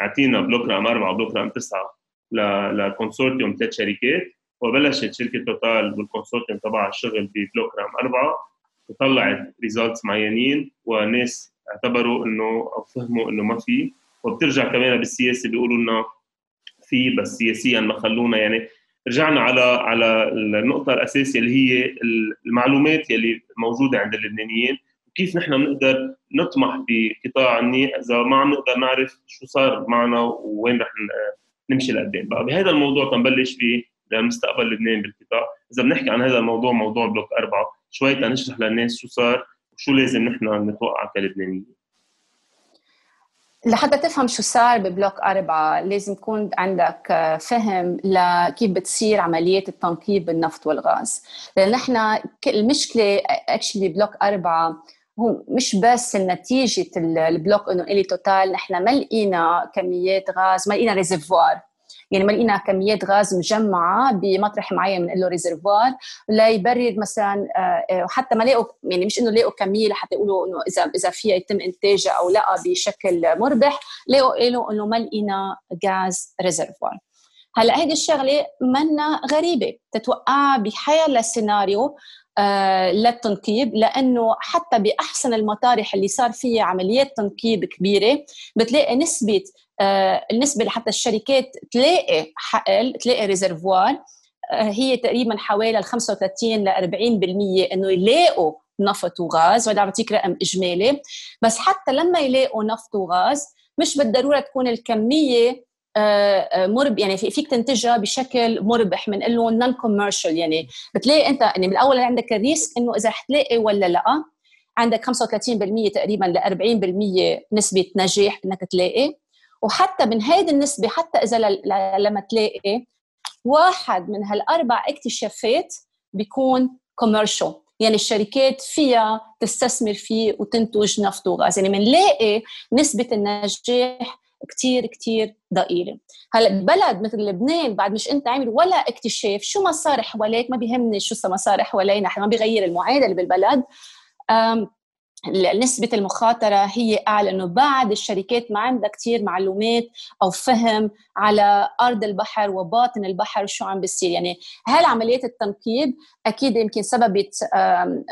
أعطينا block رقم أربعة و block رقم تسعة ل consortium ثلاث شركات وبلشت شركة توتال بال consortium تبعها الشغل ب block رقم أربعة. وطلعت results معينين وناس اعتبروا إنه أو فهموا إنه ما في. وبترجع كمان بالسياسة بيقولوا لنا في بس سياسيا ما خلونا يعني رجعنا على على النقطة الأساسية اللي هي المعلومات يلي موجودة عند اللبنانيين. وكيف نحن بنقدر نطمح بقطاع الني إذا ما عم نقدر نعرف شو صار معنا ووين رح نمشي لقدام؟ بقى بهذا الموضوع تنبلش فيه لمستقبل لبنان بالقطاع. إذا بنحكي عن هذا الموضوع موضوع بلوك أربعة شوي تنشرح للناس شو صار وشو لازم نحن نتوقع كلبنانيين. لحتى تفهم شو صار ب block أربعة لازم يكون عندك آه، فهم لكيف بتصير عملية التنقيب بالنفط والغاز. لأن نحن المشكلة actually block أربعة هو مش بس نتيجة ال block إنه إلي توتال نحن ما لقينا كميات غاز ما لقينا reservoir يعني ما لقينا كميات غاز مجمعة بمطرح معين بنقول له reservoir ليبرر مثلا آه، آه، وحتى ما لاقوا يعني مش إنه لاقوا كمية لحتى يقولوا إنه إذا إذا فيها يتم إنتاجها أو لأ بشكل مربح لاقوا قالوا إنه ما لقينا غاز reservoir هلأ هيدي الشغلة منا غريبة تتوقعها بحياة سيناريو آه للتنقيب لأنه حتى بأحسن المطارح اللي صار فيها عمليات تنقيب كبيرة بتلاقي نسبة آه، النسبة لحتى الشركات تلاقي حقل تلاقي reservoir آه، هي تقريبا حوالي ال 35 ل 40% إنه يلاقوا نفط وغاز وهذا عم بعطيك رقم إجمالي. بس حتى لما يلاقوا نفط وغاز مش بالضرورة تكون الكمية آه، مربـ يعني فيك تنتجها بشكل مربح منقول لهم non-commercial يعني بتلاقي أنت يعني بالاول عندك ال risk إنه إذا حتلاقي ولا لأ عندك 35% تقريبا ل 40% نسبة نجاح إنك تلاقي. وحتى من هيدي النسبة حتى إذا لما تلاقي واحد من هالأربع اكتشافات بيكون commercial يعني الشركات فيها تستثمر فيه وتنتج نفط وغاز. يعني بنلاقي نسبة النجاح كتير كتير ضئيلة. هلأ ببلد مثل لبنان بعد مش أنت عامل ولا اكتشاف شو ما صار حواليك؟ ما بيهمني شو ما صار حوالينا ما بيغير المعادلة بالبلد. نسبة المخاطرة هي أعلى إنه بعد الشركات ما عندها كثير معلومات أو فهم على أرض البحر وباطن البحر شو عم بيصير. يعني هالعمليات التنقيب أكيد يمكن سببت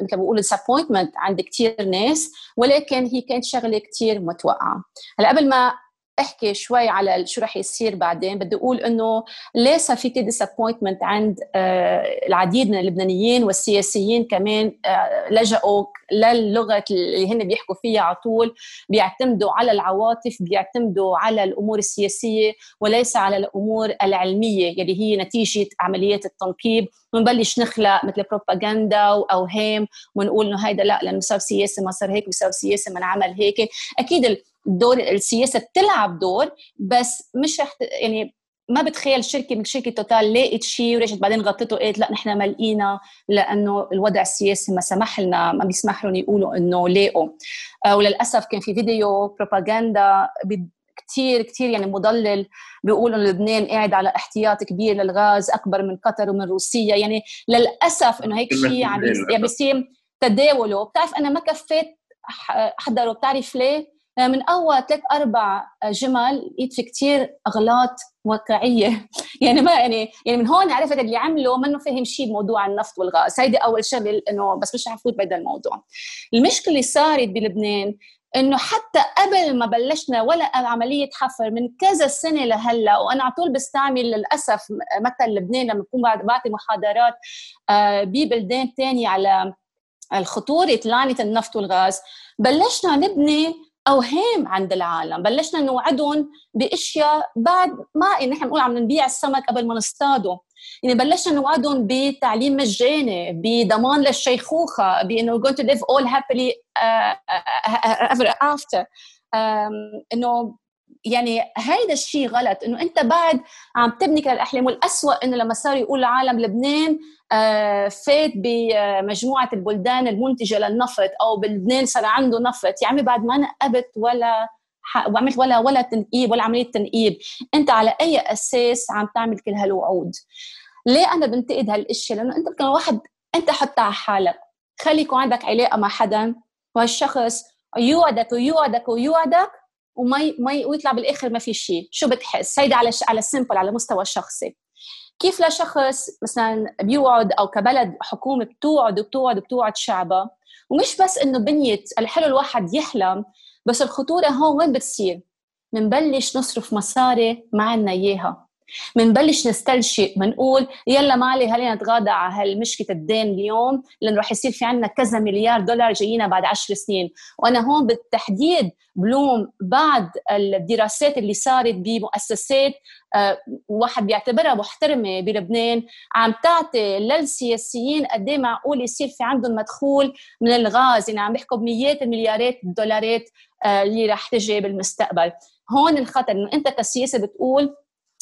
مثل ما بقول disappointment عند كثير ناس ولكن هي كانت شغلة كثير متوقعة. هلأ قبل ما احكي شوي على شو رح يصير بعدين. بدي أقول إنه ليه صار في ديسابوينتمنت عند آه، العديد من اللبنانيين والسياسيين كمان آه، لجأوا للغة اللي هن بيحكوا فيها على طول. بيعتمدوا على العواطف بيعتمدوا على الأمور السياسية وليس على الأمور العلمية يلي هي نتيجة عمليات التنقيب. ونبلش نخلق مثل بروباغندا واوهام ونقول إنه هيدا لا لأنه صار سياسة ما صار هيك بسبب سياسة ما انعمل هيك. أكيد دور السياسة بتلعب دور بس مش رح يعني ما بتخيل شركة من شركة توتال لقيت شيء ورجعت بعدين غطته قالت لا نحن ملقينا لأنه الوضع السياسي ما سمح لنا ما بيسمح لهم يقولوا إنه لاقوا آه وللأسف كان في فيديو بروباغندا كثير كثير يعني مضلل بيقولوا لبنان قاعد على احتياط كبير للغاز أكبر من قطر ومن روسيا يعني للأسف إنه هيك شيء عم يعني بيصير تداوله. بتعرف أنا ما كفيت أحضره بتعرف ليه؟ من أول ثلاث أربع جمل لقيت في كثير أغلاط واقعية. [LAUGHS] يعني ما يعني يعني من هون عرفت اللي عمله منه فاهم شيء بموضوع النفط والغاز. هيدي أول شغلة إنه بس مش حفوت بهذا الموضوع. المشكلة اللي صارت بلبنان إنه حتى قبل ما بلشنا ولا عملية حفر من كذا سنة لهلأ وأنا على طول بستعمل للأسف مثل لبنان لما بكون بعطي محاضرات آه، ببلدان ثانية على الخطورة لعنة النفط والغاز. بلشنا نبني اوهام عند العالم بلشنا نوعدهم باشياء بعد ما يعني نحن بنقول عم نبيع السمك قبل ما نصطاده يعني بلشنا نوعدهم بتعليم مجاني بضمان للشيخوخه بانه going to live all happily uh, ever after انه يعني هيدا الشيء غلط إنه أنت بعد عم تبني كل الأحلام والاسوء إنه لما صار يقول العالم لبنان آه، فات بمجموعة البلدان المنتجة للنفط أو بلبنان صار عنده نفط يا عمي بعد ما نقبت ولا وعملت ولا ولا تنقيب ولا عملية تنقيب. أنت على أي أساس عم تعمل كل هالوعود؟ ليه أنا بنتقد هالاشياء لأنه أنت كان واحد أنت حتى على حالك. خلي يكون عندك علاقة مع حدا وهالشخص يوعدك ويوعدك ويوعدك وما ما ويطلع بالآخر ما في شيء. شو بتحس؟ هيدا على على سيمبل على مستوى الشخصي كيف لشخص مثلا بيوعد أو كبلد حكومة بتوعد وبتوعد وبتوعد شعبها؟ ومش بس إنه بنيت الحلو الواحد يحلم بس الخطورة هون وين بتصير؟ بنبلش نصرف مصاري ما عنا إياها. بنبلش نستلشق بنقول يلا مالي خلينا نتغاضى على هالمشكلة الدين اليوم لأنه رح يصير في عندنا كذا مليار دولار جايينا بعد عشر سنين. وأنا هون بالتحديد بلوم بعد الدراسات اللي صارت بمؤسسات آه، واحد بيعتبرها محترمة بلبنان عم تعطي للسياسيين قد إيه معقول يصير في عندهم مدخول من الغاز يعني عم بيحكوا بمئات المليارات الدولارات آه، اللي رح تجي بالمستقبل. هون الخطر إنه أنت كسياسة بتقول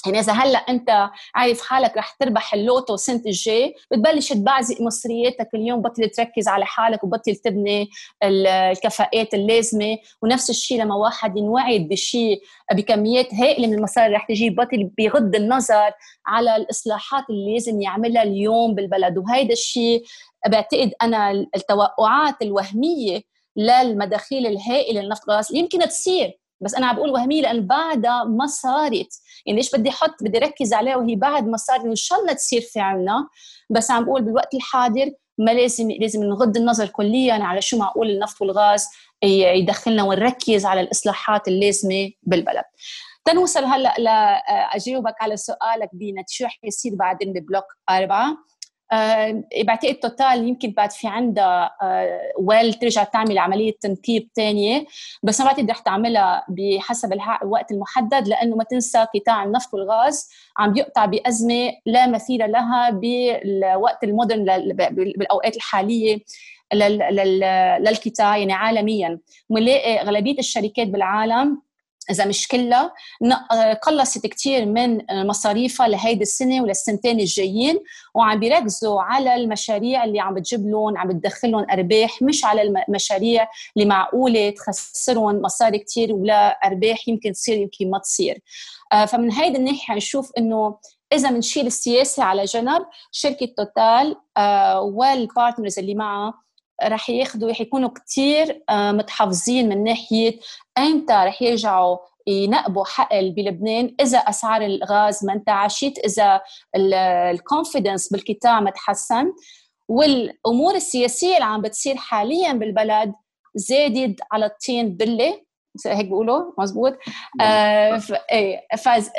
يعني إذا هلأ أنت عارف حالك رح تربح اللوتو السنة الجاي بتبلش تبعزق مصرياتك اليوم بطل تركز على حالك وبطل تبني الكفاءات اللازمة. ونفس الشيء لما واحد ينوعد بشيء بكميات هائلة من المصاري رح تجي بطل بيغض النظر على الإصلاحات اللي لازم يعملها اليوم بالبلد. وهيدا الشيء بعتقد أنا التوقعات الوهمية للمداخيل الهائلة للنفط والغاز يمكن تصير. بس أنا عم بقول وهميه لأن بعدها ما صارت يعني ليش بدي أحط؟ بدي ركز عليها وهي بعد ما صار إن شاء الله تصير في عنا بس عم بقول بالوقت الحاضر ما لازم لازم نغض النظر كليا على شو معقول النفط والغاز يدخلنا ونركز على الإصلاحات اللازمة بالبلد. تنوصل هلأ لاجاوبك على سؤالك بنت شو رح يصير بعدين ببلوك أربعة؟ بعتقد توتال يمكن بعد في عندها ويل ترجع تعمل عملية تنقيب ثانية بس ما بعتقد رح تعملها بحسب الوقت المحدد لأنه ما تنسى قطاع النفط والغاز عم يقطع بأزمة لا مثيل لها بالوقت المودرن بالأوقات الحالية للقطاع يعني عالميا. بنلاقي أغلبية الشركات بالعالم إذا مش كلها قلصت كثير من مصاريفها لهيدي السنة وللسنتين الجايين وعم بيركزوا على المشاريع اللي عم بتجيب لهم عم بتدخل لهم أرباح مش على المشاريع اللي معقولة تخسرهم مصاري كثير ولا أرباح يمكن تصير يمكن ما تصير. آه، فمن هيدي الناحية نشوف إنه إذا بنشيل السياسة على جنب شركة توتال آه، وال partners اللي معها رح ياخذوا رح يكونوا كثير آه، متحفظين من ناحية ايمتى رح يرجعوا ينقبوا حقل بلبنان إذا أسعار الغاز ما انتعشت إذا ال confidence بالقطاع ما تحسن. والأمور السياسية اللي عم بتصير حاليا بالبلد زادت على الطين بلة هيك بيقولوا مزبوط؟ آه إيه،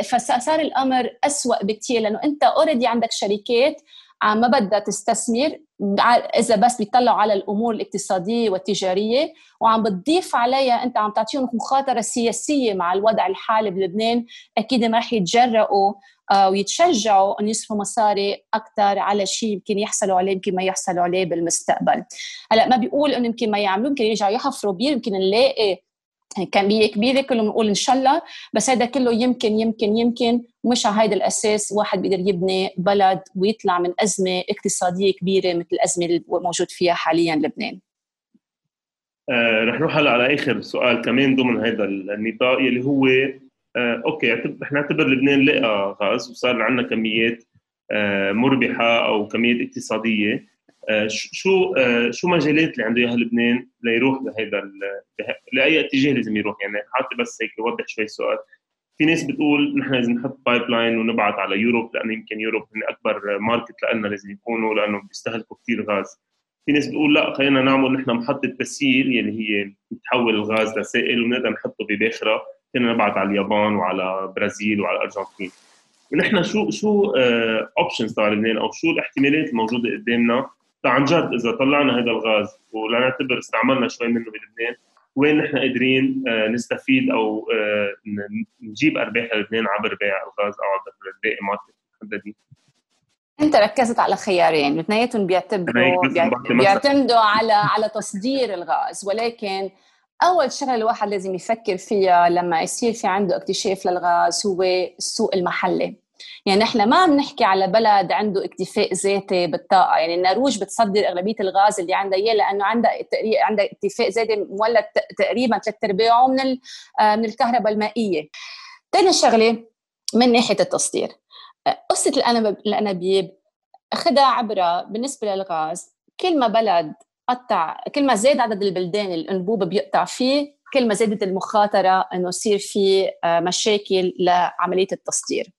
فصار الأمر اسوء بكثير لأنه أنت already عندك شركات ما بدها تستثمر. إذا بس بيطلعوا على الأمور الاقتصادية والتجارية وعم بتضيف عليها أنت عم تعطيهم مخاطرة سياسية مع الوضع الحالي بلبنان أكيد ما رح يتجرؤوا آه، ويتشجعوا إن يصرفوا مصاري أكثر على شيء يمكن يحصلوا عليه يمكن ما يحصلوا عليه بالمستقبل. هلأ ما بيقول إنه يمكن ما يعملوا يمكن يرجعوا يحفروا بير يمكن نلاقي كمية كبيرة كله بنقول إن شاء الله بس هذا كله يمكن يمكن يمكن مش على هذا الأساس واحد بيقدر يبني بلد ويطلع من أزمة اقتصادية كبيرة مثل الأزمة اللي موجود فيها حاليا لبنان. آه رح نروح هلا على آخر سؤال كمان ضمن هذا النطاق اللي هو آه okay رح نعتبر لبنان لقى غاز وصار عندنا كميات آه مربحة أو كميات اقتصادية. شو آه، شو مجالات اللي عنده إياها لبنان ليروح بهذا لأي اتجاه لازم يروح؟ يعني حاطي بس هيك يوضح شوي السؤال. في ناس بتقول نحن لازم نحط pipeline ونبعث على Europe لأنه يمكن Europe هن أكبر market لنا لازم يكونوا لأنه بيستهلكوا كثير غاز. في ناس بتقول لا خلينا نعمل نحن محطة تسييل يلي هي بتحول الغاز لسائل ونقدر نحطه بباخرة. فينا نبعث على اليابان وعلى برازيل وعلى الارجنتين نحن شو شو options آه، تبع لبنان أو شو الاحتمالات الموجودة قدامنا؟ عن جد إذا طلعنا هذا الغاز ولنعتبر استعملنا شوي منه بلبنان وين نحن قادرين آه، نستفيد أو آه، نجيب أرباح لبنان عبر بيع الغاز أو عبر باقي market محددين أنت ركزت على خيارين اثنيناتهم بيعتبروا بيعتمدوا على على تصدير الغاز ولكن أول شغلة الواحد لازم يفكر فيها لما يصير في عنده اكتشاف للغاز هو السوق المحلي. يعني نحن ما عم نحكي على بلد عنده اكتفاء ذاتي بالطاقة. يعني النرويج بتصدر أغلبية الغاز اللي عندها إياه لأنه عندها عندها اكتفاء ذاتي مولد تقريبا ثلاث أرباعه من آه، من الكهرباء المائية. ثاني شغلة من ناحية التصدير. قصة الأنابيب أخذها عبره بالنسبة للغاز. كل ما بلد قطع كل ما زاد عدد البلدان الأنبوب بيقطع فيه كل ما زادت المخاطرة إنه يصير في آه، مشاكل لعملية التصدير.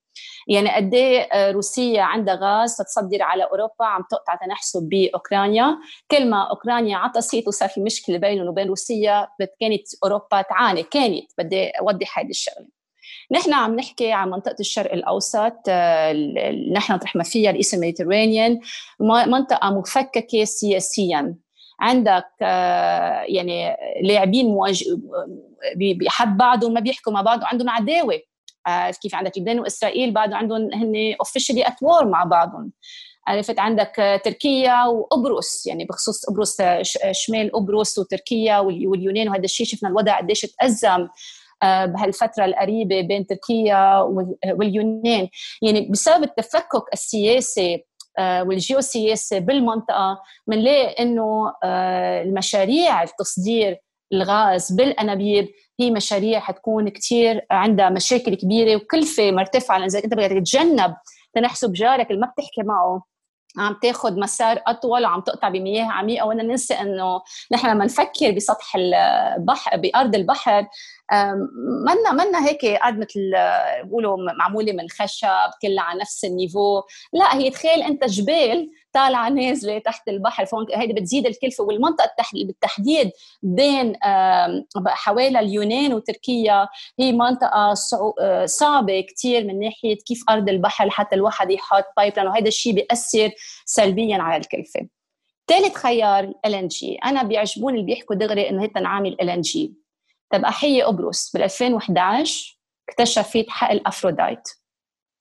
يعني قد إيه روسيا عندها غاز تتصدر على أوروبا عم تقطع تنحسب بأوكرانيا. كل ما أوكرانيا عطست وصار في مشكلة بينهم وبين روسيا كانت أوروبا تعاني كانت بدي اوضح هذه الشغلة. نحن عم نحكي عن منطقة الشرق الأوسط نحن نطرح ما فيها ال East Mediterranean منطقة مفككة سياسيا. عندك يعني لاعبين بحد بعضهم ما بيحكوا مع بعض وعندهم عداوة. آه، كيف عندك لبنان وإسرائيل بعد عندهم هن officially at war مع بعضهم. عرفت عندك تركيا وقبرص يعني بخصوص قبرص شمال قبرص وتركيا واليونان وهذا الشيء. شفنا الوضع قديش تأزم آه، بهالفترة القريبة بين تركيا واليونان. يعني بسبب التفكك السياسي آه، والجيوسياسي بالمنطقة بنلاقي إنه المشاريع التصدير الغاز بالأنابيب. هي مشاريع حتكون كثير عندها مشاكل كبيرة وكلفه مرتفعه لأن إذا أنت بدك تتجنب تنحسب جارك اللي ما بتحكي معه. عم تاخذ مسار أطول وعم تقطع بمياه عميقة وأنا ننسى إنه نحن لما نفكر بسطح البحر بأرض البحر منا منا هيك ارض مثل بيقولوا معمولة من خشب كلها على نفس ال niveau. لا هي تخيل أنت جبال طالعة نازلة تحت البحر هيدي بتزيد الكلفة. والمنطقة بالتحديد بين حوالي اليونان وتركيا هي منطقة آه، صعبة كثير من ناحية كيف أرض البحر لحتى الواحد يحط pipe وهذا الشيء بيأثر سلبيا على الكلفة. ثالث خيار LNG أنا بيعجبوني اللي بيحكوا دغري إنه هي نعمل LNG أخي قبرص. بال 2011 اكتشفت حقل افرودايت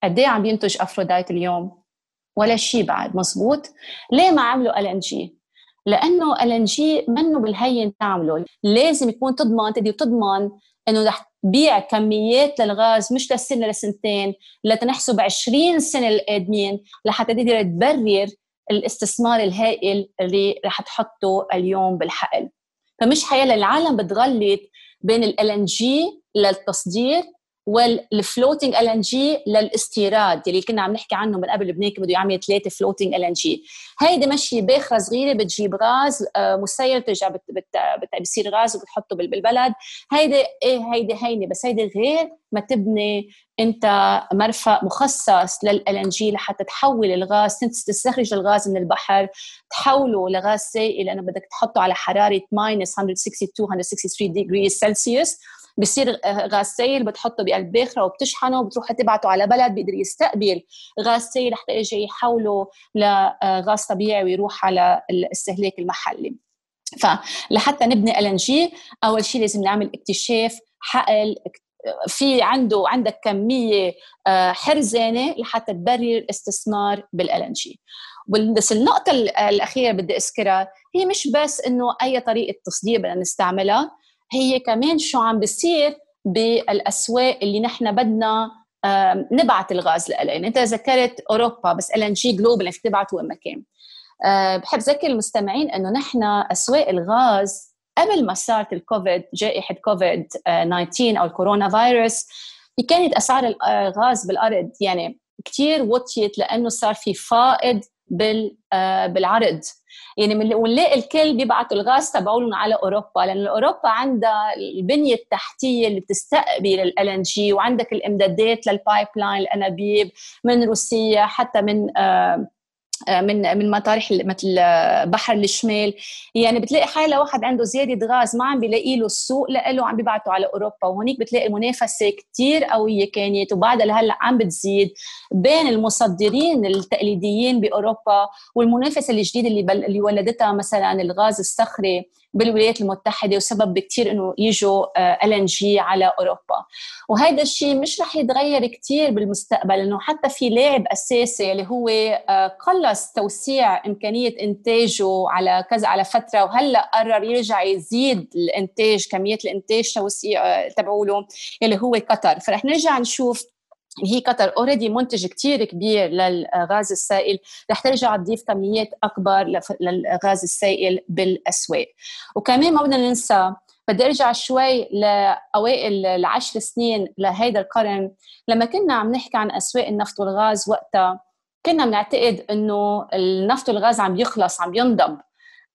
قد إيه عم ينتج افرودايت اليوم؟ ولا شيء بعد مزبوط ليه ما عملوا LNG لأنه LNG منه بالهين تعمله لازم يكون تضمن تدي تضمن إنه رح تبيع كميات للغاز مش لسنه لسنتين لتنحسب 20 سنة القادمين لحتى تقدر تبرر الاستثمار الهائل اللي رح تحطه اليوم بالحقل. فمش حيالله العالم بتغلط بين LNG للتصدير وال floating LNG للاستيراد اللي كنا عم نحكي عنه من قبل لبنان بده يعمل ثلاثة floating LNG هيدي ماشي باخرة صغيرة بتجيب غاز آه، مسيل بترجع بت بت بت بصير غاز وبتحطه بالبلد. هيدي إيه هيدي هينة بس هيدي غير ما تبني انت مرفق مخصص لل LNG لحتى تحول الغاز تستخرج الغاز من البحر تحوله لغاز سائل لأنه بدك تحطه على حرارة minus 162 163 degree Celsius بصير غاز سائل بتحطه بقلب باخرة وبتشحنه وبتروح تبعته على بلد بيقدر يستقبل غاز سائل حتى يجي يحوله لغاز طبيعي ويروح على الاستهلاك المحلي. فلحتى نبني ال أول شيء لازم نعمل اكتشاف حقل في عنده عندك كمية آه، حرزانة لحتى تبرر الاستثمار بال L بس النقطة الأخيرة بدي أذكرها هي مش بس إنه أي طريقة تصدير بدنا نستعملها هي كمان شو عم بيصير بالأسواق اللي نحن بدنا نبعث الغاز لها يعني انت ذكرت أوروبا بس LNG global فيك تبعته وين ما كان. بحب ذكر المستمعين إنه نحن أسواق الغاز قبل ما صارت الكوفيد جائحة كوفيد 19 أو الكورونا فيروس كانت أسعار الغاز بالأرض يعني كثير وطيت لأنه صار في فائض بالعرض. يعني ونلاقي الكل بيبعتوا الغاز تبعولهم على أوروبا لأن أوروبا عندها البنية التحتية اللي بتستقبل LNG وعندك الإمدادات لل pipeline الأنابيب من روسيا حتى من آه، من من مطارح مثل بحر الشمال. يعني بتلاقي حالة واحد عنده زيادة غاز ما عم بيلاقي له السوق له عم بيبعته على أوروبا. وهونيك بتلاقي المنافسة كثير قوية كانت وبعدها لهلأ عم بتزيد بين المصدرين التقليديين بأوروبا والمنافسة الجديدة اللي بل اللي ولدتها مثلا الغاز الصخري. بالولايات المتحدة وسبب كثير إنه يجوا ال ان جي على أوروبا. وهذا الشيء مش رح يتغير كثير بالمستقبل إنه حتى في لاعب أساسي اللي هو آه، قلص توسيع إمكانية إنتاجه على كذا على فترة وهلأ قرر يرجع يزيد الإنتاج كمية الإنتاج توسيع آه، تبعوله اللي هو قطر. فرح نرجع نشوف هي قطر already منتج كتير كبير للغاز السائل رح ترجع تضيف كميات أكبر للغاز السائل بالأسواق. وكمان ما بدنا ننسى بدي أرجع شوي لأوائل العشر سنين لهيدا القرن. لما كنا عم نحكي عن أسواق النفط والغاز وقتها كنا بنعتقد إنه النفط والغاز عم يخلص عم ينضب.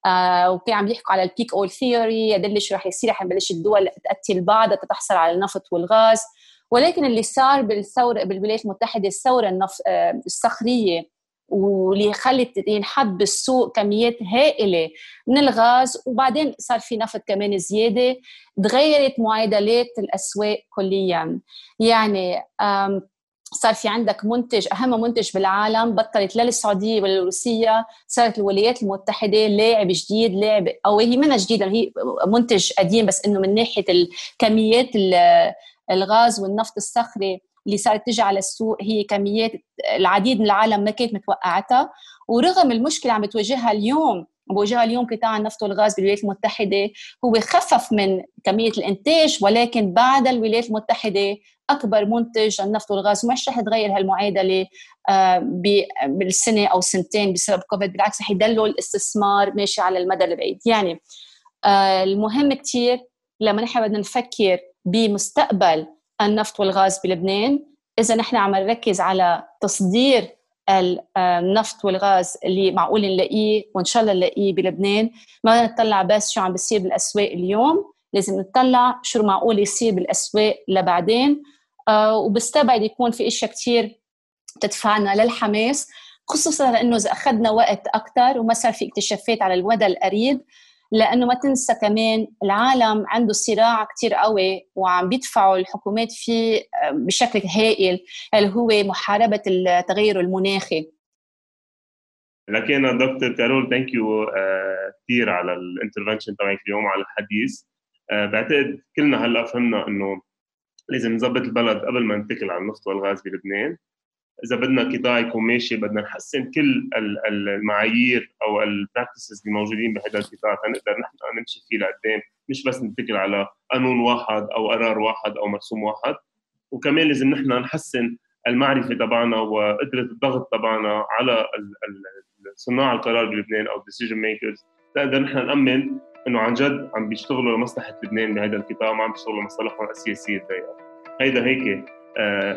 آه وكان عم يحكوا على ال peak oil theory يدل شو رح يصير رح نبلش الدول تقتل بعضها تتحصل على النفط والغاز. ولكن اللي صار بالثورة بالولايات المتحدة الثورة النف... آه، الصخرية واللي خلت ينحب بالسوق كميات هائلة من الغاز وبعدين صار في نفط كمان زيادة تغيرت معادلات الأسواق كليا. يعني صار في عندك منتج أهم منتج بالعالم بطلت لا السعوديه ولا روسيا صارت الولايات المتحدة لاعب جديد لاعب أو هي منها جديدة هي منتج قديم بس إنه من ناحية الكميات الغاز والنفط الصخري اللي صارت تجي على السوق هي كميات العديد من العالم ما كانت متوقعتها. ورغم المشكلة عم بتواجهها اليوم بوجهها اليوم قطاع النفط والغاز بالولايات المتحدة هو خفف من كمية الإنتاج ولكن بعد الولايات المتحدة أكبر منتج النفط والغاز. ومش رح تغير هالمعادلة آه، بالسنة أو سنتين بسبب كوفيد بالعكس رح يدلوا الاستثمار ماشي على المدى البعيد. يعني آه، المهم كتير لما نحن بدنا نفكر بمستقبل النفط والغاز بلبنان. إذا نحن عم نركز على تصدير النفط والغاز اللي معقول نلاقيه وإن شاء الله نلاقيه بلبنان. ما نطلع بس شو عم بيصير بالأسواق اليوم لازم نطلع شو معقول يصير بالأسواق لبعدين. آه وبستبعد يكون في إشياء كثير تدفعنا للحماس خصوصا لإنه إذا أخذنا وقت أكثر وما صار في اكتشافات على المدى القريب لأنه ما تنسى كمان العالم عنده صراع كتير قوي وعم بيدفعوا الحكومات فيه آه، بشكل هائل اللي هو محاربة التغير المناخي. لكن دكتور كارول thank you كثير على ال intervention تبعك اليوم على الحديث. آه، بعتقد كلنا هلأ فهمنا إنه لازم نظبط البلد قبل ما نتكل على النفط والغاز بلبنان. إذا بدنا قطاع يكون ماشي بدنا نحسن كل المعايير أو البراكتسز اللي موجودين بهذا القطاع تنقدر نحن نمشي فيه لقدام. مش بس نتكل على قانون واحد أو قرار واحد أو مرسوم واحد. وكمان لازم نحن نحسن المعرفة تبعنا وقدرة الضغط تبعنا على صناع القرار بلبنان أو decision makers. نقدر نحن نأمن إنه عن جد عم بيشتغلوا لمصلحة لبنان بهذا القطاع ما عم بيشتغلوا لمصالحهم السياسية الضيقة. هيدا هيك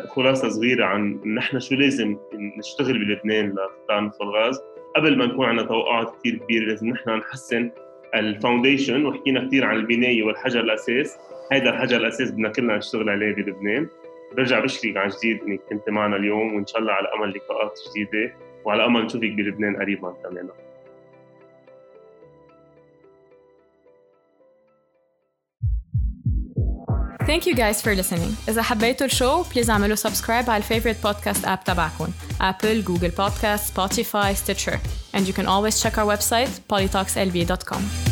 خلاصة صغيرة عن نحن شو لازم نشتغل بلبنان لقطاع النفط والغاز قبل ما نكون عندنا توقعات كثير كبيرة لازم نحن نحسن الفاونديشن وحكينا كثير عن البناية والحجر الأساس. هذا الحجر الأساس بدنا كلنا نشتغل عليه بلبنان. برجع بشكرك عن جديد إنك كنت معنا اليوم وإن شاء الله على أمل لقاءات جديدة وعلى أمل نشوفك بلبنان قريبا كمان. Thank you guys for listening. إذا حبيتوا الشو بليز اعملوا سبسكرايب على الفيفورite podcast app تبعكم Apple, Google Podcast, Spotify, Stitcher. And you can always check our website polytalkslb.com.